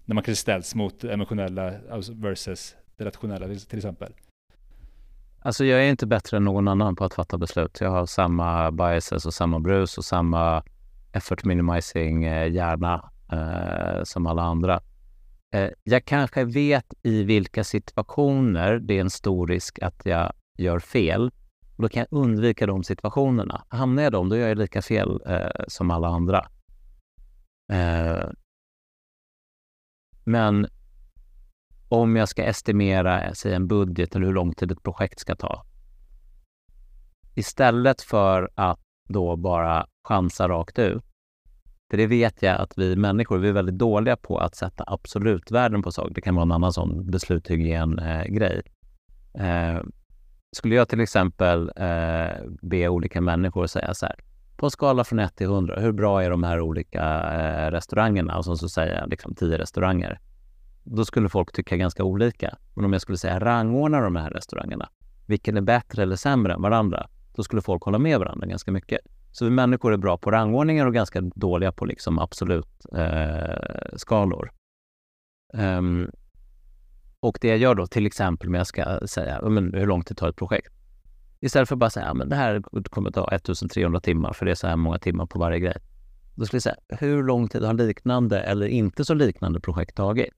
När man kanske ställs mot emotionella alltså versus det rationella till, exempel? Alltså jag är inte bättre än någon annan på att fatta beslut. Jag har samma biases och samma brus och samma effort minimizing eh, hjärna eh, som alla andra. Eh, jag kanske vet i vilka situationer det är en stor risk att jag gör fel. Och då kan jag undvika de situationerna. Hamnar jag dem, då gör jag lika fel eh, som alla andra. Eh, men om jag ska estimera säg en budget eller hur lång tid ett projekt ska ta. Istället för att då bara chansa rakt ut. För det vet jag att vi människor, vi är väldigt dåliga på att sätta absolutvärden på saker. Det kan vara en annan sån beslutshygien-grej. Eh, eh, skulle jag till exempel eh, be olika människor säga så här, på en skala från 1 till 100, hur bra är de här olika eh, restaurangerna? Och så, så säger jag liksom 10 restauranger. Då skulle folk tycka ganska olika. Men om jag skulle säga rangordna de här restaurangerna, vilken är bättre eller sämre än varandra? Då skulle folk hålla med varandra ganska mycket. Så vi människor är bra på rangordningar och ganska dåliga på liksom absolut eh, skalor. Um, och det jag gör då, till exempel om jag ska säga men hur lång tid tar ett projekt? Istället för att bara säga att det här kommer ta 1300 timmar för det är så här många timmar på varje grej. Då skulle jag säga, hur lång tid har liknande eller inte så liknande projekt tagit?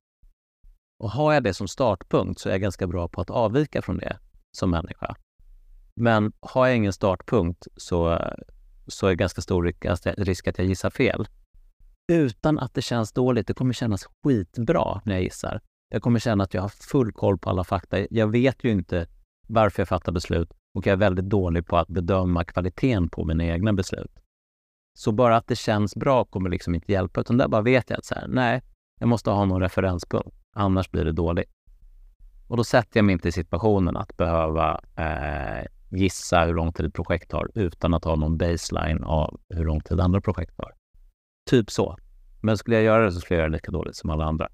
Och har jag det som startpunkt så är jag ganska bra på att avvika från det som människa. Men har jag ingen startpunkt så, så är det ganska stor risk att jag gissar fel. Utan att det känns dåligt. Det kommer kännas skitbra när jag gissar. Jag kommer känna att jag har full koll på alla fakta. Jag vet ju inte varför jag fattar beslut och jag är väldigt dålig på att bedöma kvaliteten på mina egna beslut. Så bara att det känns bra kommer liksom inte hjälpa, utan där bara vet jag att så här, nej, jag måste ha någon referenspunkt, annars blir det dåligt. Och då sätter jag mig inte i situationen att behöva eh, gissa hur lång tid ett projekt tar utan att ha någon baseline av hur lång tid andra projekt tar. Typ så. Men skulle jag göra det så skulle jag göra det lika dåligt som alla andra.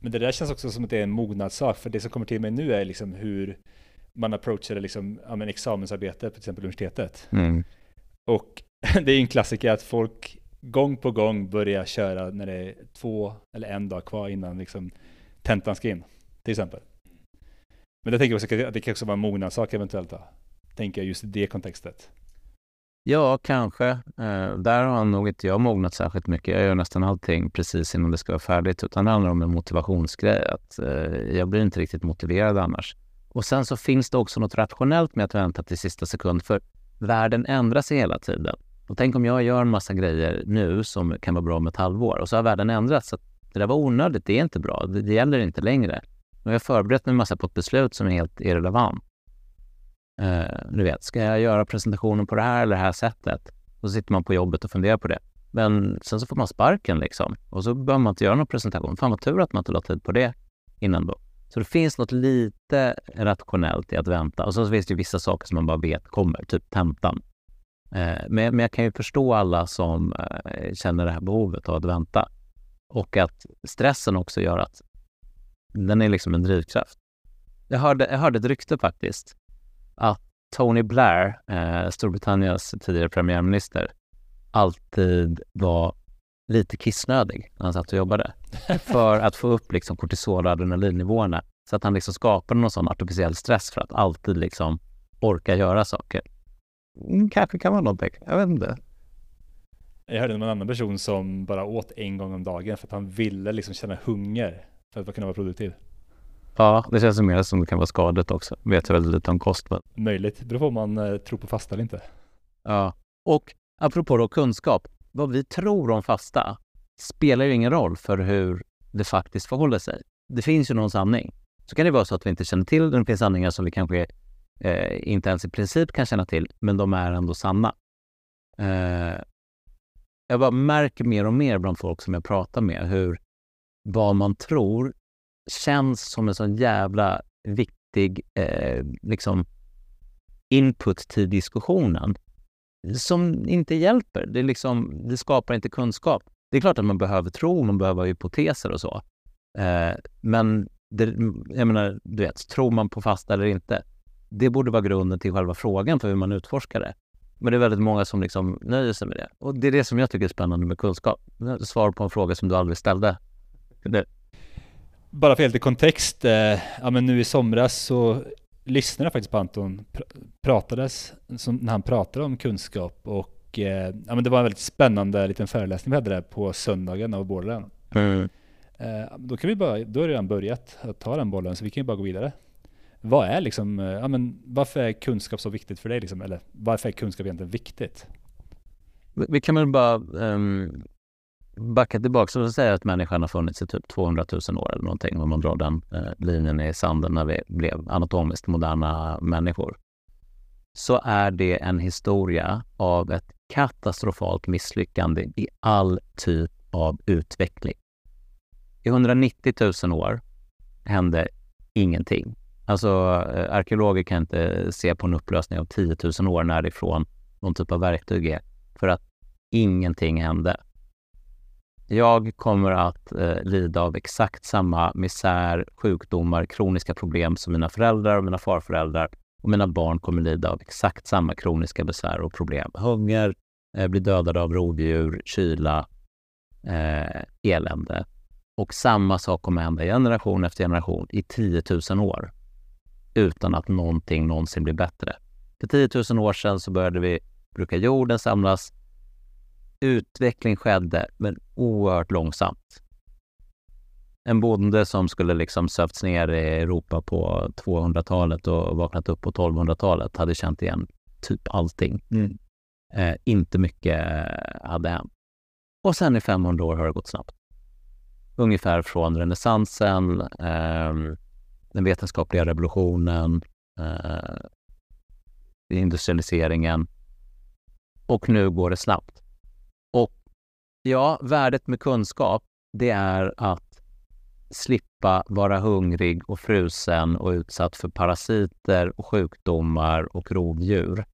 Men det där känns också som att det är en mognadssak, för det som kommer till mig nu är liksom hur man approachade liksom, ja, men examensarbete på till exempel universitetet. Mm. Och det är en klassiker att folk gång på gång börjar köra när det är två eller en dag kvar innan liksom, tentan ska in, till exempel. Men jag tänker också att det kan också vara en mognadssak eventuellt då. Tänker jag just i det kontextet. Ja, kanske. Eh, där har nog inte jag mognat särskilt mycket. Jag gör nästan allting precis innan det ska vara färdigt. Utan det handlar om en motivationsgrej. Att, eh, jag blir inte riktigt motiverad annars. Och sen så finns det också något rationellt med att vänta till sista sekund. För världen ändrar sig hela tiden. Och tänk om jag gör en massa grejer nu som kan vara bra om ett halvår. Och så har världen ändrats. Så det där var onödigt. Det är inte bra. Det, det gäller inte längre. Nu har jag förberett mig massa på ett beslut som är helt irrelevant. Eh, du vet, ska jag göra presentationen på det här eller det här sättet? Och så sitter man på jobbet och funderar på det. Men sen så får man sparken liksom. Och så behöver man inte göra någon presentation. Fan vad tur att man inte la tid på det innan då. Så det finns något lite rationellt i att vänta. Och så finns det vissa saker som man bara vet kommer, typ tentan. Eh, men, men jag kan ju förstå alla som eh, känner det här behovet av att vänta. Och att stressen också gör att den är liksom en drivkraft. Jag hörde, jag hörde ett rykte faktiskt att Tony Blair, eh, Storbritanniens tidigare premiärminister, alltid var lite kissnödig när han satt och jobbade. för att få upp liksom kortisol och adrenalinnivåerna. Så att han liksom skapade någon sån artificiell stress för att alltid liksom orka göra saker. Mm, kanske kan vara någonting, jag vet inte. Jag hörde om en annan person som bara åt en gång om dagen för att han ville liksom känna hunger för att kunna vara produktiv. Ja, det känns mer som det kan vara skadligt också. Vet jag väldigt lite om kost. Men... Möjligt, det beror på om man eh, tror på fasta eller inte. Ja, och apropå då kunskap. Vad vi tror om fasta spelar ju ingen roll för hur det faktiskt förhåller sig. Det finns ju någon sanning. Så kan det vara så att vi inte känner till. Det finns sanningar som vi kanske eh, inte ens i princip kan känna till, men de är ändå sanna. Eh, jag bara märker mer och mer bland folk som jag pratar med hur vad man tror känns som en sån jävla viktig eh, liksom input till diskussionen som inte hjälper. Det, liksom, det skapar inte kunskap. Det är klart att man behöver tro, man behöver hypoteser och så. Eh, men det, jag menar, du vet, tror man på fasta eller inte? Det borde vara grunden till själva frågan för hur man utforskar det. Men det är väldigt många som liksom nöjer sig med det. Och det är det som jag tycker är spännande med kunskap. Svar på en fråga som du aldrig ställde. Det bara för lite kontext, eh, ja men nu i somras så lyssnade jag faktiskt på Anton pr- pratades, som, när han pratade om kunskap och eh, ja men det var en väldigt spännande liten föreläsning vi hade där på söndagen av Borderland. Mm. Eh, då kan vi bara, då har redan börjat att ta den bollen så vi kan ju bara gå vidare. Vad är liksom, ja men varför är kunskap så viktigt för dig liksom? Eller varför är kunskap egentligen viktigt? Vi vi kan väl bara um, backa tillbaka och säga att människan har funnits i typ 200 000 år eller någonting om man drar den eh, linjen i sanden när vi blev anatomiskt moderna människor. Så är det en historia av ett katastrofalt misslyckande i all typ av utveckling. I 190 000 år hände ingenting. Alltså eh, arkeologer kan inte se på en upplösning av 10 000 år närifrån någon typ av verktyg är, för att ingenting hände. Jag kommer att eh, lida av exakt samma misär, sjukdomar, kroniska problem som mina föräldrar och mina farföräldrar och mina barn kommer lida av exakt samma kroniska besvär och problem. Hunger, eh, bli dödade av rovdjur, kyla, eh, elände. Och samma sak kommer hända generation efter generation i 10 000 år utan att någonting någonsin blir bättre. För 10 000 år sedan så började vi bruka jorden samlas. Utveckling skedde, men oerhört långsamt. En bonde som skulle liksom sövts ner i Europa på 200-talet och vaknat upp på 1200-talet hade känt igen typ allting. Mm. Eh, inte mycket hade hänt. Och sen i 500 år har det gått snabbt. Ungefär från renässansen, eh, den vetenskapliga revolutionen, eh, industrialiseringen och nu går det snabbt. Ja, värdet med kunskap, det är att slippa vara hungrig och frusen och utsatt för parasiter och sjukdomar och rovdjur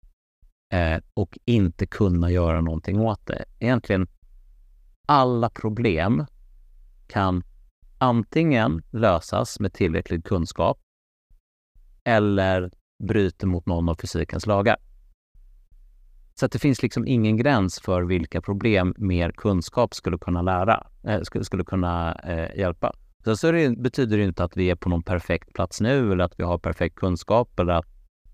eh, och inte kunna göra någonting åt det. Egentligen alla problem kan antingen lösas med tillräcklig kunskap eller bryter mot någon av fysikens lagar. Så att det finns liksom ingen gräns för vilka problem mer kunskap skulle kunna lära, eh, skulle, kunna eh, hjälpa. Så, så det betyder det inte att vi är på någon perfekt plats nu eller att vi har perfekt kunskap eller att,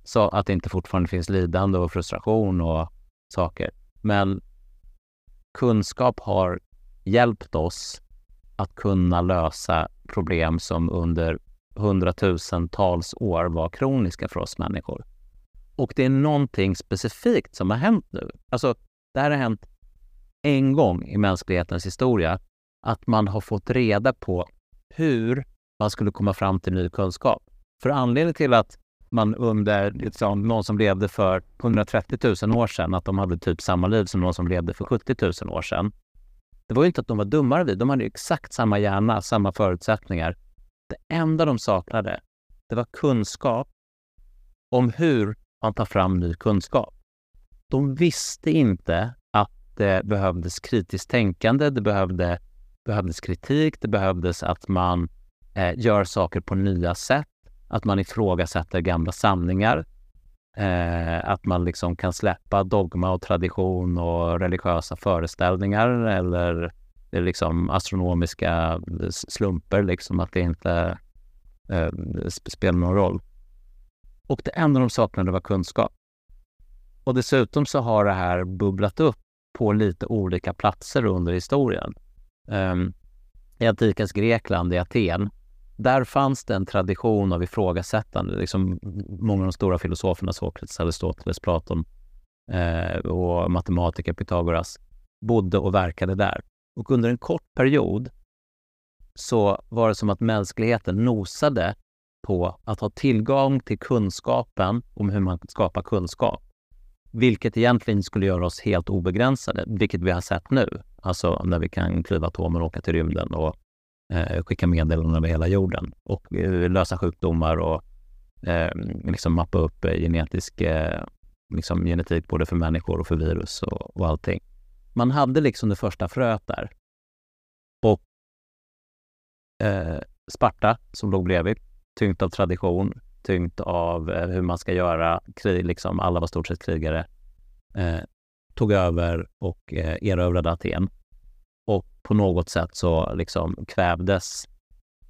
så att det inte fortfarande finns lidande och frustration och saker. Men kunskap har hjälpt oss att kunna lösa problem som under hundratusentals år var kroniska för oss människor. Och det är någonting specifikt som har hänt nu. Alltså, det här har hänt en gång i mänsklighetens historia, att man har fått reda på hur man skulle komma fram till ny kunskap. För anledningen till att man under liksom, någon som levde för 130 000 år sedan, att de hade typ samma liv som någon som levde för 70 000 år sedan. Det var ju inte att de var dummare vi, de hade exakt samma hjärna, samma förutsättningar. Det enda de saknade, det var kunskap om hur man tar fram ny kunskap. De visste inte att det behövdes kritiskt tänkande, det behövde, behövdes kritik, det behövdes att man eh, gör saker på nya sätt, att man ifrågasätter gamla sanningar, eh, att man liksom kan släppa dogma och tradition och religiösa föreställningar eller eh, liksom astronomiska eh, slumper, liksom att det inte eh, spelar någon roll. Och det enda de saknade var kunskap. Och dessutom så har det här bubblat upp på lite olika platser under historien. Um, I antikens Grekland, i Aten, där fanns det en tradition av ifrågasättande. Liksom, många av de stora filosoferna, Sokrates, Aristoteles, Platon eh, och matematiker Pythagoras, bodde och verkade där. Och under en kort period så var det som att mänskligheten nosade på att ha tillgång till kunskapen om hur man skapar kunskap. Vilket egentligen skulle göra oss helt obegränsade, vilket vi har sett nu. Alltså när vi kan klyva atomer och åka till rymden och eh, skicka meddelanden över hela jorden och eh, lösa sjukdomar och eh, liksom mappa upp eh, genetisk eh, liksom genetik både för människor och för virus och, och allting. Man hade liksom det första fröet där. Och eh, Sparta, som låg bredvid, tyngt av tradition, tyngt av eh, hur man ska göra, krig, liksom, alla var stort sett krigare, eh, tog över och eh, erövrade Aten. Och på något sätt så liksom kvävdes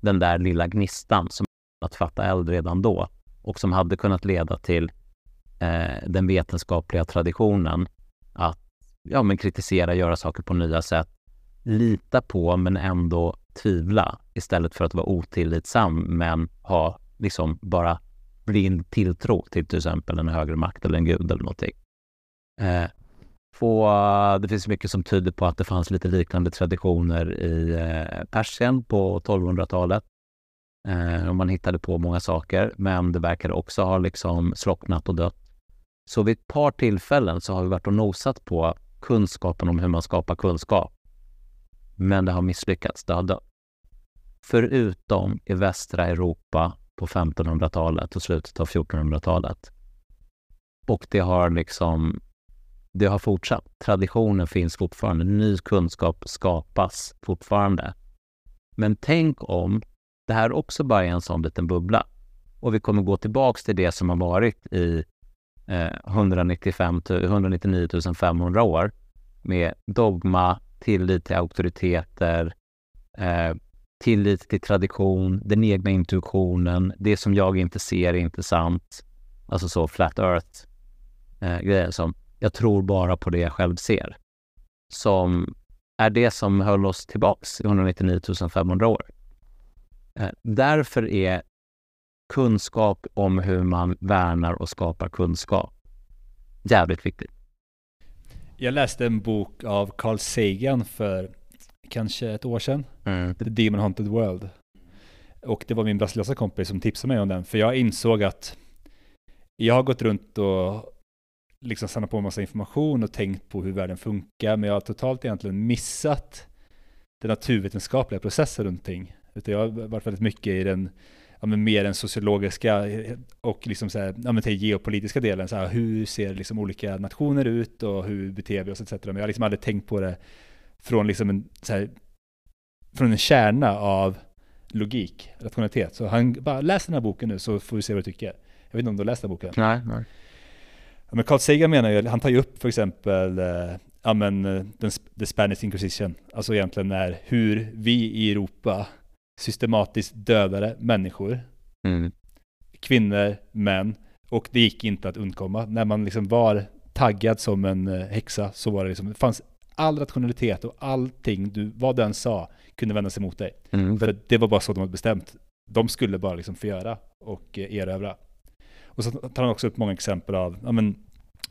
den där lilla gnistan som att fatta eld redan då och som hade kunnat leda till eh, den vetenskapliga traditionen att ja, men kritisera, göra saker på nya sätt, lita på men ändå tvivla istället för att vara otillitsam men ha liksom bara blind tilltro till till exempel en högre makt eller en gud eller någonting. Eh, få, eh, det finns mycket som tyder på att det fanns lite liknande traditioner i eh, Persien på 1200-talet. Eh, och man hittade på många saker, men det verkar också ha liksom slocknat och dött. Så vid ett par tillfällen så har vi varit och nosat på kunskapen om hur man skapar kunskap. Men det har misslyckats, det har dött. Förutom i västra Europa på 1500-talet och slutet av 1400-talet. Och det har liksom det har fortsatt. Traditionen finns fortfarande. Ny kunskap skapas fortfarande. Men tänk om det här också bara är en sån liten bubbla och vi kommer gå tillbaks till det som har varit i eh, 195 199 500 år med dogma, tillit till auktoriteter, eh, tillit till tradition, den egna intuitionen, det som jag inte ser är inte sant. Alltså så flat earth eh, grejer som jag tror bara på det jag själv ser. Som är det som höll oss tillbaks i 199 500 år. Eh, därför är kunskap om hur man värnar och skapar kunskap jävligt viktigt. Jag läste en bok av Carl Sagan för kanske ett år sedan. Mm. The Demon Haunted World. Och det var min brasilianska kompis som tipsade mig om den. För jag insåg att jag har gått runt och liksom samlat på en massa information och tänkt på hur världen funkar. Men jag har totalt egentligen missat den naturvetenskapliga processen runt ting. Utan jag har varit väldigt mycket i den ja, men mer den sociologiska och liksom så här, ja, men till geopolitiska delen. Så här, hur ser liksom olika nationer ut och hur beter vi oss etc. Men jag har liksom aldrig tänkt på det från liksom en, här, från en kärna av logik, rationalitet. Så han bara läs den här boken nu så får vi se vad du tycker. Jag vet inte om du har läst den här boken? Nej, nej. Ja, men Carl Sagan menar ju, han tar ju upp för exempel eh, ja, men, eh, den, the Spanish Inquisition. Alltså egentligen är hur vi i Europa systematiskt dödade människor. Mm. Kvinnor, män. Och det gick inte att undkomma. När man liksom var taggad som en eh, häxa så var det liksom, det fanns all rationalitet och allting, du, vad den sa, kunde vända sig mot dig. Mm. För det var bara så de hade bestämt. De skulle bara liksom förgöra och eh, erövra. Och så tar han också upp många exempel av, ja men,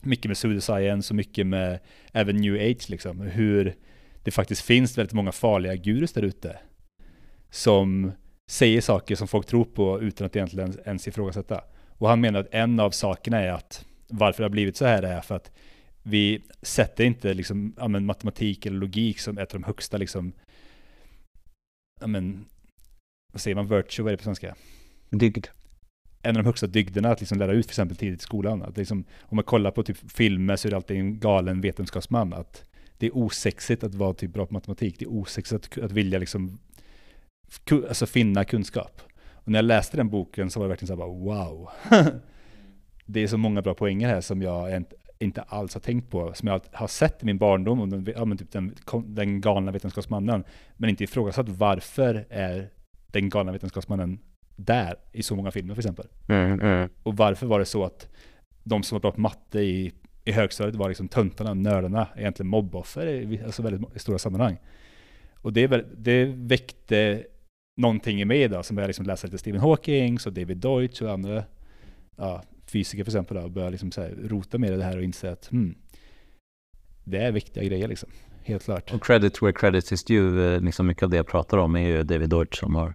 mycket med pseudoscience och mycket med även new age liksom. Hur det faktiskt finns väldigt många farliga gurus där ute som säger saker som folk tror på utan att egentligen ens ifrågasätta. Och han menar att en av sakerna är att varför det har blivit så här är för att vi sätter inte liksom, ja, men, matematik eller logik som ett av de högsta liksom, ja, men, vad säger man, virtue, vad är det på svenska? Dygd. En av de högsta dygderna att liksom lära ut för exempel tidigt i skolan. Att liksom, om man kollar på typ filmer så är det alltid en galen vetenskapsman. Att det är osexigt att vara typ bra på matematik. Det är osexigt att, att vilja liksom alltså finna kunskap. Och när jag läste den boken så var det verkligen så här bara wow. det är så många bra poänger här som jag inte alls har tänkt på, som jag har sett i min barndom, och den, ja, typ den, den galna vetenskapsmannen, men inte ifrågasatt varför är den galna vetenskapsmannen där i så många filmer för exempel. Mm, mm. Och varför var det så att de som var bra på matte i, i högstadiet var liksom töntarna, nördarna, egentligen mobboffer i alltså väldigt i stora sammanhang. Och det, det väckte någonting i mig då, som började liksom läsa lite Stephen Hawking och David Deutsch och andra ja, fysiker för exempel, och började liksom rota med det här och inse att hmm, det är viktiga grejer liksom. Helt klart. Och credit where credit is due, eh, liksom mycket av det jag pratar om är ju David Deutsch som har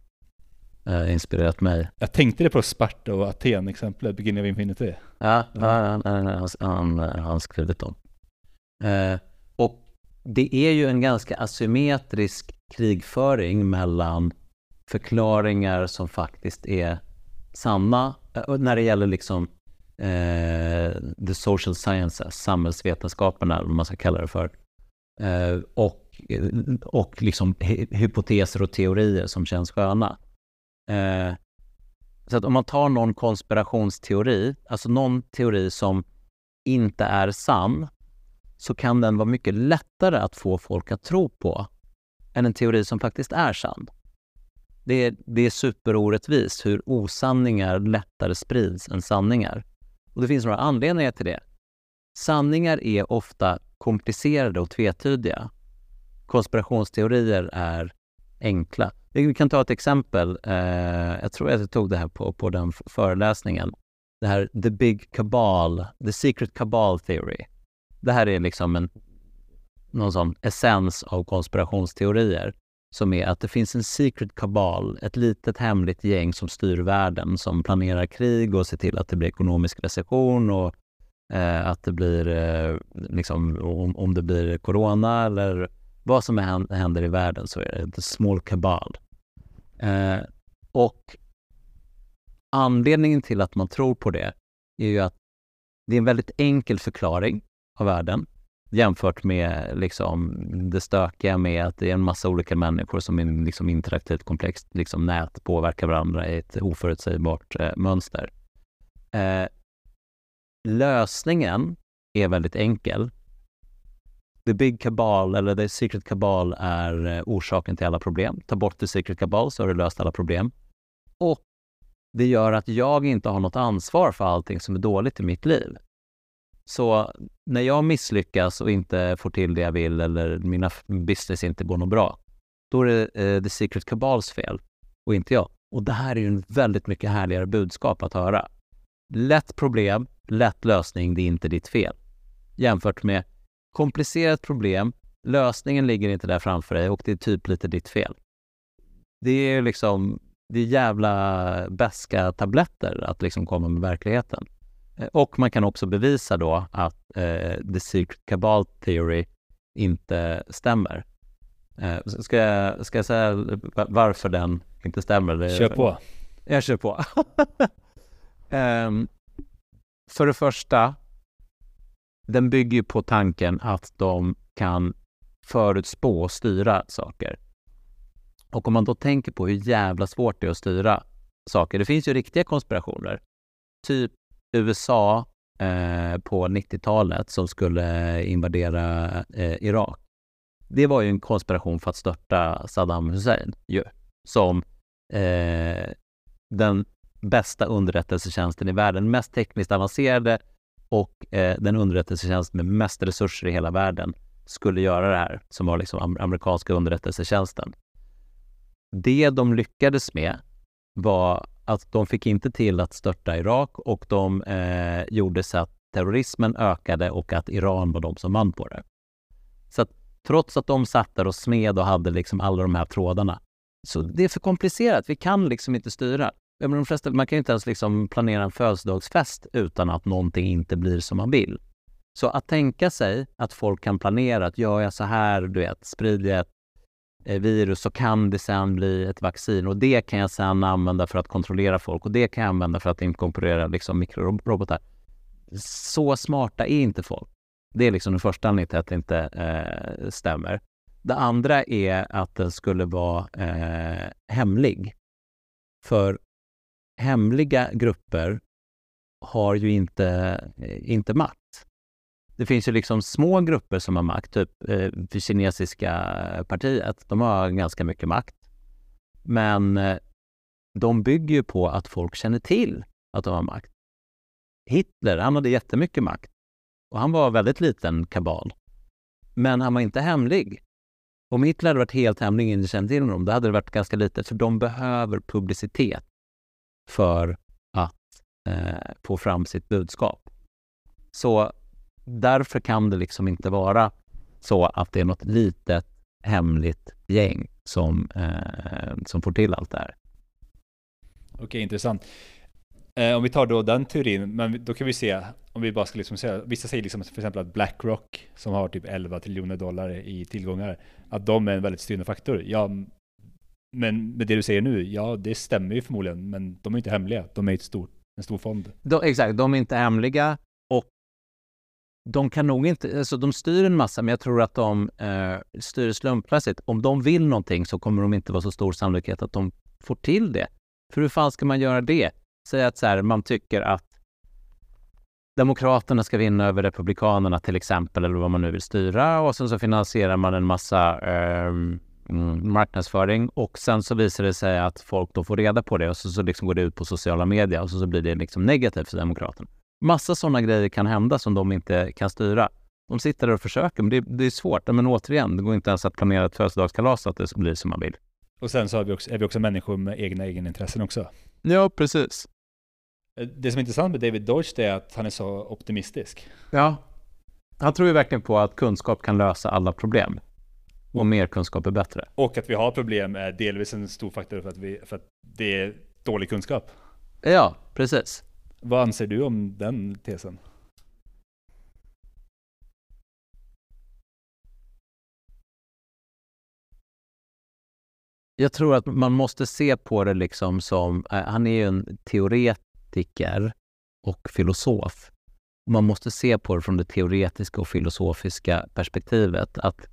eh, inspirerat mig. Jag tänkte det på Sparta och Aten-exemplet, Beginning of Infinity. Ja, ja. Han, han, han, skrivit dem. Eh, och det är ju en ganska asymmetrisk krigföring mellan förklaringar som faktiskt är sanna eh, när det gäller liksom eh, the social sciences, samhällsvetenskaperna, eller vad man ska kalla det för. Eh, och, och liksom hypoteser och teorier som känns sköna. Eh, så att om man tar någon konspirationsteori, alltså någon teori som inte är sann, så kan den vara mycket lättare att få folk att tro på än en teori som faktiskt är sann. Det är, det är superorättvist hur osanningar lättare sprids än sanningar. Och det finns några anledningar till det. Sanningar är ofta komplicerade och tvetydiga. Konspirationsteorier är enkla. Vi kan ta ett exempel. Eh, jag tror att jag tog det här på, på den föreläsningen. Det här The Big Cabal, The Secret Cabal Theory. Det här är liksom en, någon sån essens av konspirationsteorier som är att det finns en secret kabal, ett litet hemligt gäng som styr världen, som planerar krig och ser till att det blir ekonomisk recession och eh, att det blir, eh, liksom, om, om det blir corona eller vad som händer i världen så är det the small kabal. Eh, och anledningen till att man tror på det är ju att det är en väldigt enkel förklaring av världen jämfört med liksom, det stökiga med att det är en massa olika människor som är liksom, interaktivt komplext liksom, nät påverkar varandra i ett oförutsägbart eh, mönster. Eh, lösningen är väldigt enkel. The Big Cabal, eller The Secret Cabal, är eh, orsaken till alla problem. Ta bort The Secret Cabal så har du löst alla problem. Och det gör att jag inte har något ansvar för allting som är dåligt i mitt liv. Så när jag misslyckas och inte får till det jag vill eller mina business inte går något bra, då är det eh, The Secret Cabals fel och inte jag. Och det här är ju en väldigt mycket härligare budskap att höra. Lätt problem, lätt lösning, det är inte ditt fel. Jämfört med komplicerat problem, lösningen ligger inte där framför dig och det är typ lite ditt fel. Det är liksom, det är jävla bäska tabletter att liksom komma med verkligheten. Eh, och man kan också bevisa då att eh, the secret cabal theory inte stämmer. Eh, ska, jag, ska jag säga varför den inte stämmer? Det, kör på. Jag kör på. um, för det första, den bygger på tanken att de kan förutspå och styra saker. Och om man då tänker på hur jävla svårt det är att styra saker. Det finns ju riktiga konspirationer. Typ USA eh, på 90-talet som skulle invadera eh, Irak. Det var ju en konspiration för att störta Saddam Hussein ju, som eh, den bästa underrättelsetjänsten i världen, mest tekniskt avancerade och eh, den underrättelsetjänst med mest resurser i hela världen skulle göra det här, som var liksom amerikanska underrättelsetjänsten. Det de lyckades med var att de fick inte till att störta Irak och de eh, gjorde så att terrorismen ökade och att Iran var de som vann på det. Så att trots att de satt där och smed och hade liksom alla de här trådarna, så det är för komplicerat. Vi kan liksom inte styra. Menar, de flesta, man kan ju inte ens liksom planera en födelsedagsfest utan att någonting inte blir som man vill. Så att tänka sig att folk kan planera att gör jag så här, du vet, sprider jag ett Eh, virus så kan det sen bli ett vaccin och det kan jag sen använda för att kontrollera folk och det kan jag använda för att inkorporera liksom mikrorobotar. Så smarta är inte folk. Det är liksom den första anledningen till att det inte eh, stämmer. Det andra är att den skulle vara eh, hemlig. För hemliga grupper har ju inte, eh, inte makt det finns ju liksom små grupper som har makt, typ eh, det kinesiska partiet. De har ganska mycket makt. Men eh, de bygger ju på att folk känner till att de har makt. Hitler, han hade jättemycket makt och han var väldigt liten kabal. Men han var inte hemlig. Om Hitler hade varit helt hemlig och ingen kände till honom, då hade det varit ganska litet, för de behöver publicitet för att eh, få fram sitt budskap. Så därför kan det liksom inte vara så att det är något litet hemligt gäng som, eh, som får till allt det här. Okej, intressant. Eh, om vi tar då den teorin, men då kan vi se, om vi bara ska liksom säga, vissa säger liksom för exempel att Blackrock, som har typ 11 triljoner dollar i tillgångar, att de är en väldigt styrande faktor. Ja, men med det du säger nu, ja det stämmer ju förmodligen, men de är inte hemliga, de är ett stort, en stor fond. De, exakt, de är inte hemliga de kan nog inte, alltså de styr en massa, men jag tror att de eh, styr slumpmässigt. Om de vill någonting så kommer de inte vara så stor sannolikhet att de får till det. För hur fan ska man göra det? Säg att så här, man tycker att Demokraterna ska vinna över Republikanerna till exempel, eller vad man nu vill styra och sen så finansierar man en massa eh, marknadsföring och sen så visar det sig att folk då får reda på det och så, så liksom går det ut på sociala medier och så, så blir det liksom negativt för Demokraterna. Massa sådana grejer kan hända som de inte kan styra. De sitter där och försöker, men det, det är svårt. Men återigen, det går inte ens att planera ett födelsedagskalas så att det blir som man vill. Och sen så har vi också, är vi också människor med egna egenintressen också. Ja, precis. Eh, det som är intressant med David Deutsch är att han är så optimistisk. Ja. Han tror ju verkligen på att kunskap kan lösa alla problem. Och mer kunskap är bättre. Och att vi har problem är delvis en stor faktor för att, vi, för att det är dålig kunskap. Ja, precis. Vad anser du om den tesen? Jag tror att man måste se på det liksom som, eh, han är ju en teoretiker och filosof. Man måste se på det från det teoretiska och filosofiska perspektivet att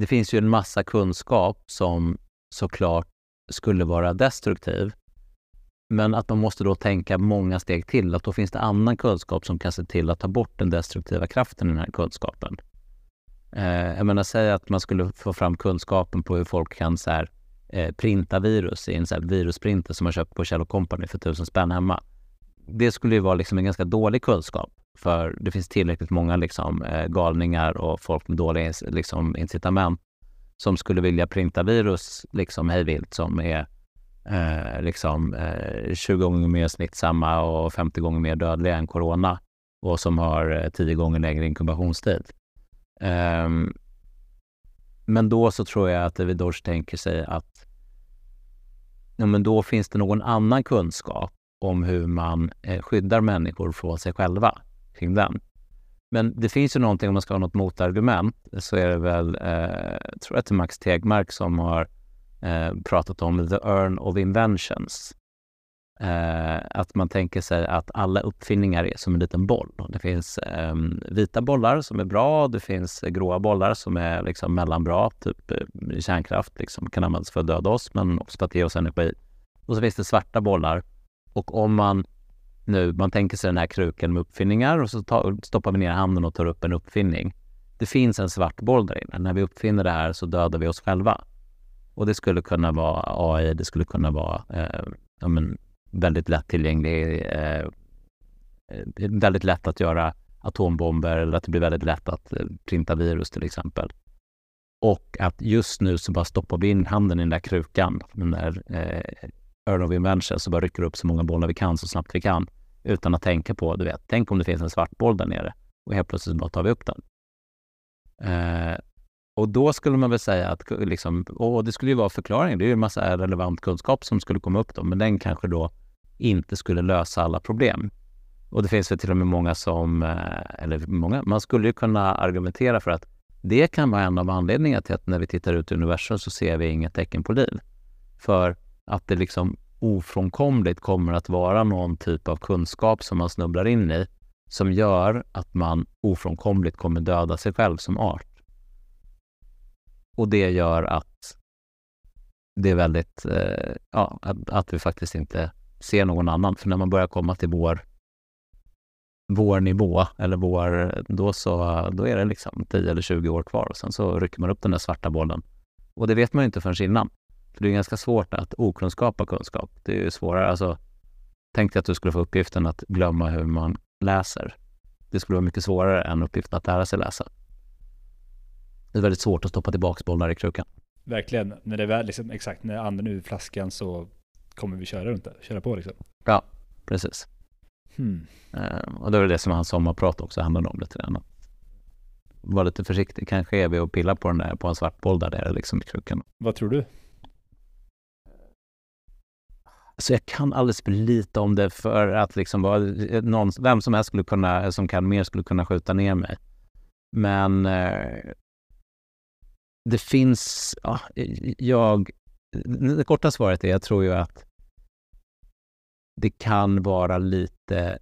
det finns ju en massa kunskap som såklart skulle vara destruktiv. Men att man måste då tänka många steg till, att då finns det annan kunskap som kan se till att ta bort den destruktiva kraften i den här kunskapen. Eh, jag menar, säg att man skulle få fram kunskapen på hur folk kan så här, eh, printa virus i en så här virusprinter som man köpt på Kjell Company för tusen spänn hemma. Det skulle ju vara liksom en ganska dålig kunskap, för det finns tillräckligt många liksom, eh, galningar och folk med dåliga liksom, incitament som skulle vilja printa virus liksom hejvilt som är eh, liksom, eh, 20 gånger mer smittsamma och 50 gånger mer dödliga än corona och som har eh, 10 gånger längre inkubationstid. Um, men då så tror jag att David Dorsch tänker sig att ja, men då finns det någon annan kunskap om hur man eh, skyddar människor från sig själva kring den. Men det finns ju någonting, om man ska ha något motargument, så är det väl, eh, tror jag att det är Max Tegmark som har eh, pratat om the earn of inventions. Eh, att man tänker sig att alla uppfinningar är som en liten boll. Det finns eh, vita bollar som är bra, det finns gråa bollar som är liksom mellanbra, typ eh, kärnkraft liksom, kan användas för att döda oss, men också för att ge oss energi. Och så finns det svarta bollar. Och om man nu, man tänker sig den här krukan med uppfinningar och så ta, stoppar vi ner handen och tar upp en uppfinning. Det finns en svart boll där inne. När vi uppfinner det här så dödar vi oss själva. Och det skulle kunna vara AI, det skulle kunna vara eh, ja, men, väldigt lättillgänglig, eh, eh, väldigt lätt att göra atombomber eller att det blir väldigt lätt att eh, printa virus till exempel. Och att just nu så bara stoppar vi in handen i den där krukan, den där eh, Earn of Invention, så bara rycker upp så många bollar vi kan så snabbt vi kan utan att tänka på, du vet, tänk om det finns en svart boll där nere och helt plötsligt bara tar vi upp den. Eh, och då skulle man väl säga att liksom, och det skulle ju vara förklaringen, Det är ju en massa relevant kunskap som skulle komma upp då, men den kanske då inte skulle lösa alla problem. Och det finns väl till och med många som, eh, eller många, man skulle ju kunna argumentera för att det kan vara en av anledningarna till att när vi tittar ut i universum så ser vi inget tecken på liv. För att det liksom ofrånkomligt kommer att vara någon typ av kunskap som man snubblar in i som gör att man ofrånkomligt kommer döda sig själv som art. Och det gör att det är väldigt, eh, ja, att, att, vi faktiskt inte ser någon annan. För när man börjar komma till vår, vår nivå, eller vår, då, så, då är det liksom 10 eller 20 år kvar och sen så rycker man upp den där svarta bollen. Och det vet man ju inte förrän innan. För det är ganska svårt att okunskapa kunskap. Det är ju svårare. Alltså, tänk dig att du skulle få uppgiften att glömma hur man läser. Det skulle vara mycket svårare än uppgiften att lära sig läsa. Det är väldigt svårt att stoppa tillbaka bollar i krukan. Verkligen. När det är väl, liksom, exakt, när anden ur flaskan så kommer vi köra runt det, köra på liksom. Ja, precis. Hmm. Uh, och det är det som hans sommarprat också handlade om lite grann. Var lite försiktig, kanske är vi och pillar på den där, på en svart boll där nere liksom i krukan. Vad tror du? Alltså jag kan alldeles för lite om det för att liksom vara, någon, vem som helst skulle kunna, som kan mer skulle kunna skjuta ner mig. Men eh, det finns, ja, jag, det korta svaret är, jag tror ju att det kan vara lite,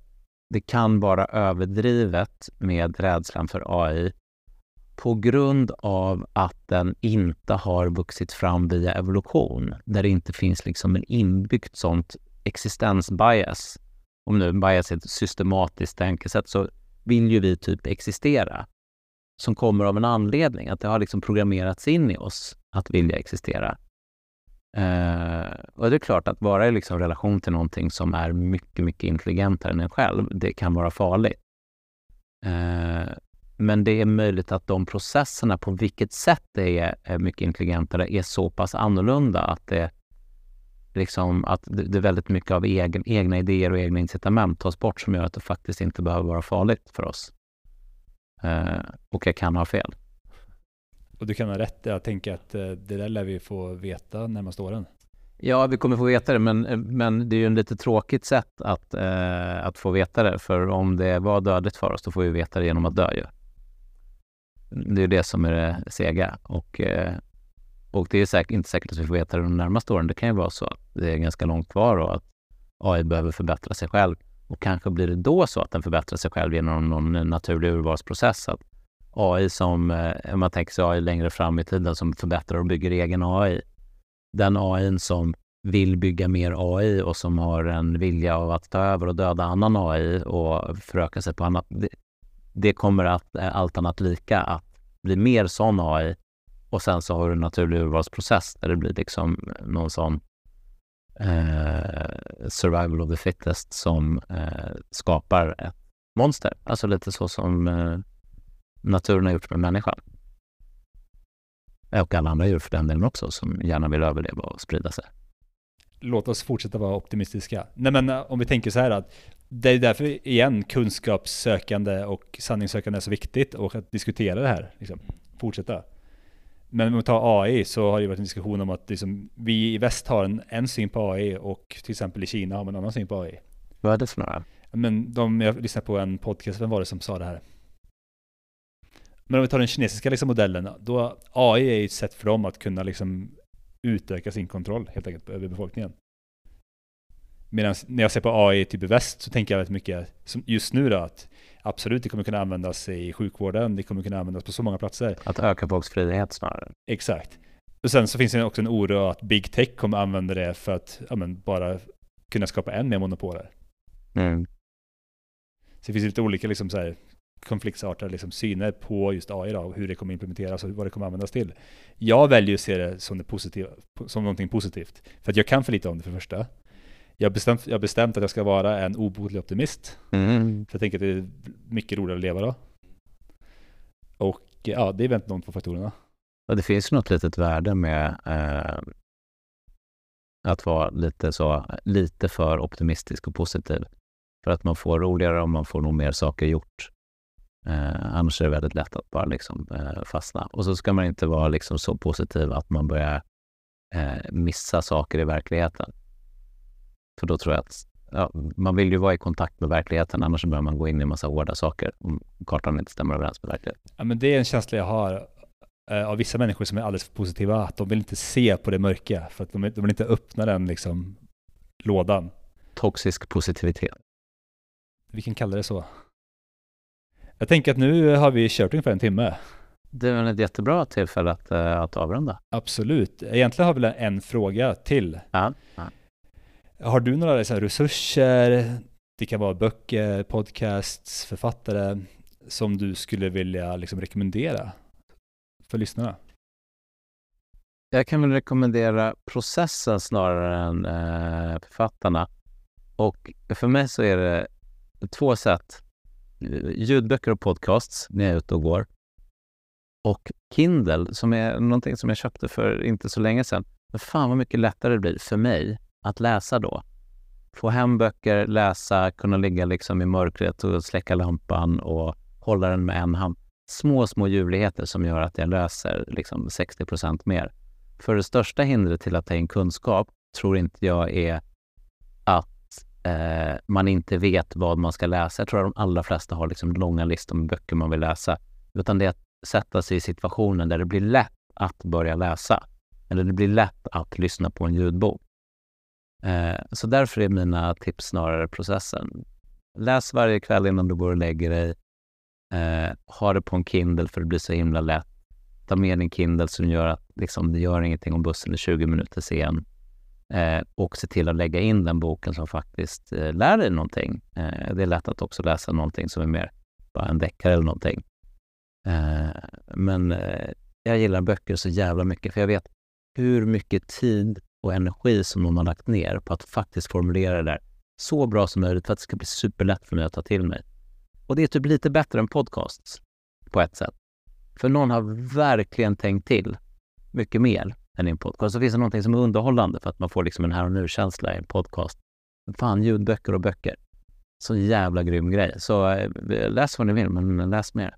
det kan vara överdrivet med rädslan för AI på grund av att den inte har vuxit fram via evolution, där det inte finns liksom en inbyggt sånt existensbias. Om nu bias är ett systematiskt tänkesätt så vill ju vi typ existera som kommer av en anledning, att det har liksom programmerats in i oss att vilja existera. Eh, och det är klart att vara i liksom relation till någonting som är mycket, mycket intelligentare än en själv, det kan vara farligt. Eh, men det är möjligt att de processerna, på vilket sätt det är, är mycket intelligentare, är så pass annorlunda att det liksom att det är väldigt mycket av egen, egna idéer och egna incitament tas bort som gör att det faktiskt inte behöver vara farligt för oss. Eh, och jag kan ha fel. Och du kan ha rätt. Jag tänker att eh, det där lär vi få veta närmaste åren. Ja, vi kommer få veta det, men, men det är ju en lite tråkigt sätt att, eh, att få veta det. För om det var dödligt för oss, då får vi veta det genom att dö ju. Det är det som är det sega. Och, eh, och det är säkert, inte säkert att vi får veta det de närmaste åren. Det kan ju vara så att det är ganska långt kvar och att AI behöver förbättra sig själv. Och kanske blir det då så att den förbättrar sig själv genom någon naturlig urvalsprocess. Att AI som, eh, om man tänker sig AI längre fram i tiden, som förbättrar och bygger egen AI. Den AI som vill bygga mer AI och som har en vilja av att ta över och döda annan AI och föröka sig på annat. Det, det kommer att, eh, allt annat lika, att bli mer sån AI och sen så har du en naturlig urvalsprocess där det blir liksom någon sån eh, survival of the fittest som eh, skapar ett monster. Alltså lite så som eh, naturen har gjort med människan. Och alla andra djur för den delen också, som gärna vill överleva och sprida sig. Låt oss fortsätta vara optimistiska. Nej men eh, om vi tänker så här att det är därför igen kunskapssökande och sanningssökande är så viktigt och att diskutera det här. Liksom. Fortsätta. Men om vi tar AI så har det varit en diskussion om att liksom, vi i väst har en, en syn på AI och till exempel i Kina har man en annan syn på AI. Vad är det för några? Men de, jag lyssnade på en podcast, vem var det som sa det här? Men om vi tar den kinesiska liksom, modellen, då AI är ett sätt för dem att kunna liksom utöka sin kontroll helt enkelt över befolkningen. Medan när jag ser på AI typ i väst så tänker jag väldigt mycket, just nu då, att absolut det kommer kunna användas i sjukvården, det kommer kunna användas på så många platser. Att öka folks frihet snarare. Exakt. Och sen så finns det också en oro att big tech kommer använda det för att ja, men, bara kunna skapa än mer monopoler. Mm. Så det finns lite olika liksom, så här, konfliktsartade liksom, syner på just AI då, hur det kommer implementeras och vad det kommer användas till. Jag väljer att se det som, det positiva, som någonting positivt. För att jag kan för lite om det för det första. Jag har bestämt, jag bestämt att jag ska vara en obotlig optimist. Mm. För jag tänker att det är mycket roligare att leva då. Och ja, det är väl de två faktorerna. Och det finns något litet värde med eh, att vara lite, så, lite för optimistisk och positiv. För att man får roligare och man får nog mer saker gjort. Eh, annars är det väldigt lätt att bara liksom, eh, fastna. Och så ska man inte vara liksom så positiv att man börjar eh, missa saker i verkligheten. För då tror jag att ja, man vill ju vara i kontakt med verkligheten, annars börjar man gå in i en massa hårda saker om kartan inte stämmer överens med verkligheten. Ja, men det är en känsla jag har eh, av vissa människor som är alldeles för positiva, att de vill inte se på det mörka, för att de, de vill inte öppna den liksom, lådan. Toxisk positivitet. Vi kan kalla det så. Jag tänker att nu har vi kört ungefär en timme. Det är väl ett jättebra tillfälle att, uh, att avrunda. Absolut. Egentligen har vi en fråga till. Ja. ja. Har du några liksom, resurser, det kan vara böcker, podcasts, författare, som du skulle vilja liksom, rekommendera för lyssnarna? Jag kan väl rekommendera processen snarare än eh, författarna. Och för mig så är det två sätt. Ljudböcker och podcasts när jag är ute och går. Och Kindle, som är någonting som jag köpte för inte så länge sedan. Men fan vad mycket lättare det blir för mig att läsa då. Få hem böcker, läsa, kunna ligga liksom i mörkret och släcka lampan och hålla den med en hand. Små, små ljuvligheter som gör att jag läser liksom 60% mer. För det största hindret till att ta in kunskap tror inte jag är att eh, man inte vet vad man ska läsa. Jag tror att de allra flesta har liksom långa listor med böcker man vill läsa. Utan det är att sätta sig i situationen där det blir lätt att börja läsa. Eller det blir lätt att lyssna på en ljudbok. Eh, så därför är mina tips snarare processen. Läs varje kväll innan du går och lägger dig. Eh, ha det på en Kindle för det blir så himla lätt. Ta med din Kindle som gör att liksom, det gör ingenting om bussen är 20 minuter sen. Eh, och se till att lägga in den boken som faktiskt eh, lär dig någonting. Eh, det är lätt att också läsa någonting som är mer bara en deckare eller någonting. Eh, men eh, jag gillar böcker så jävla mycket för jag vet hur mycket tid och energi som någon har lagt ner på att faktiskt formulera det där så bra som möjligt för att det ska bli superlätt för mig att ta till mig. Och det är typ lite bättre än podcasts på ett sätt. För någon har verkligen tänkt till mycket mer än i en podcast. Så finns det någonting som är underhållande för att man får liksom en här och nu-känsla i en podcast. Fan, ljudböcker och böcker. Så jävla grym grej. Så eh, läs vad ni vill, men läs mer.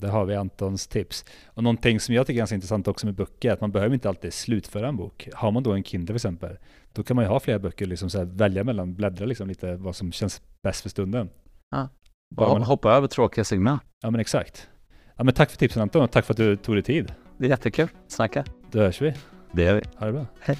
Där har vi Antons tips. Och någonting som jag tycker är ganska intressant också med böcker är att man behöver inte alltid slutföra en bok. Har man då en Kindle till exempel, då kan man ju ha flera böcker, liksom så här, välja mellan, bläddra liksom lite vad som känns bäst för stunden. Ja. Bara man- hoppa över tråkiga segment. Ja men exakt. Ja men tack för tipsen Anton och tack för att du tog dig tid. Det är jättekul. Snacka. Då hörs vi. Det gör vi. Ha det bra. Hej.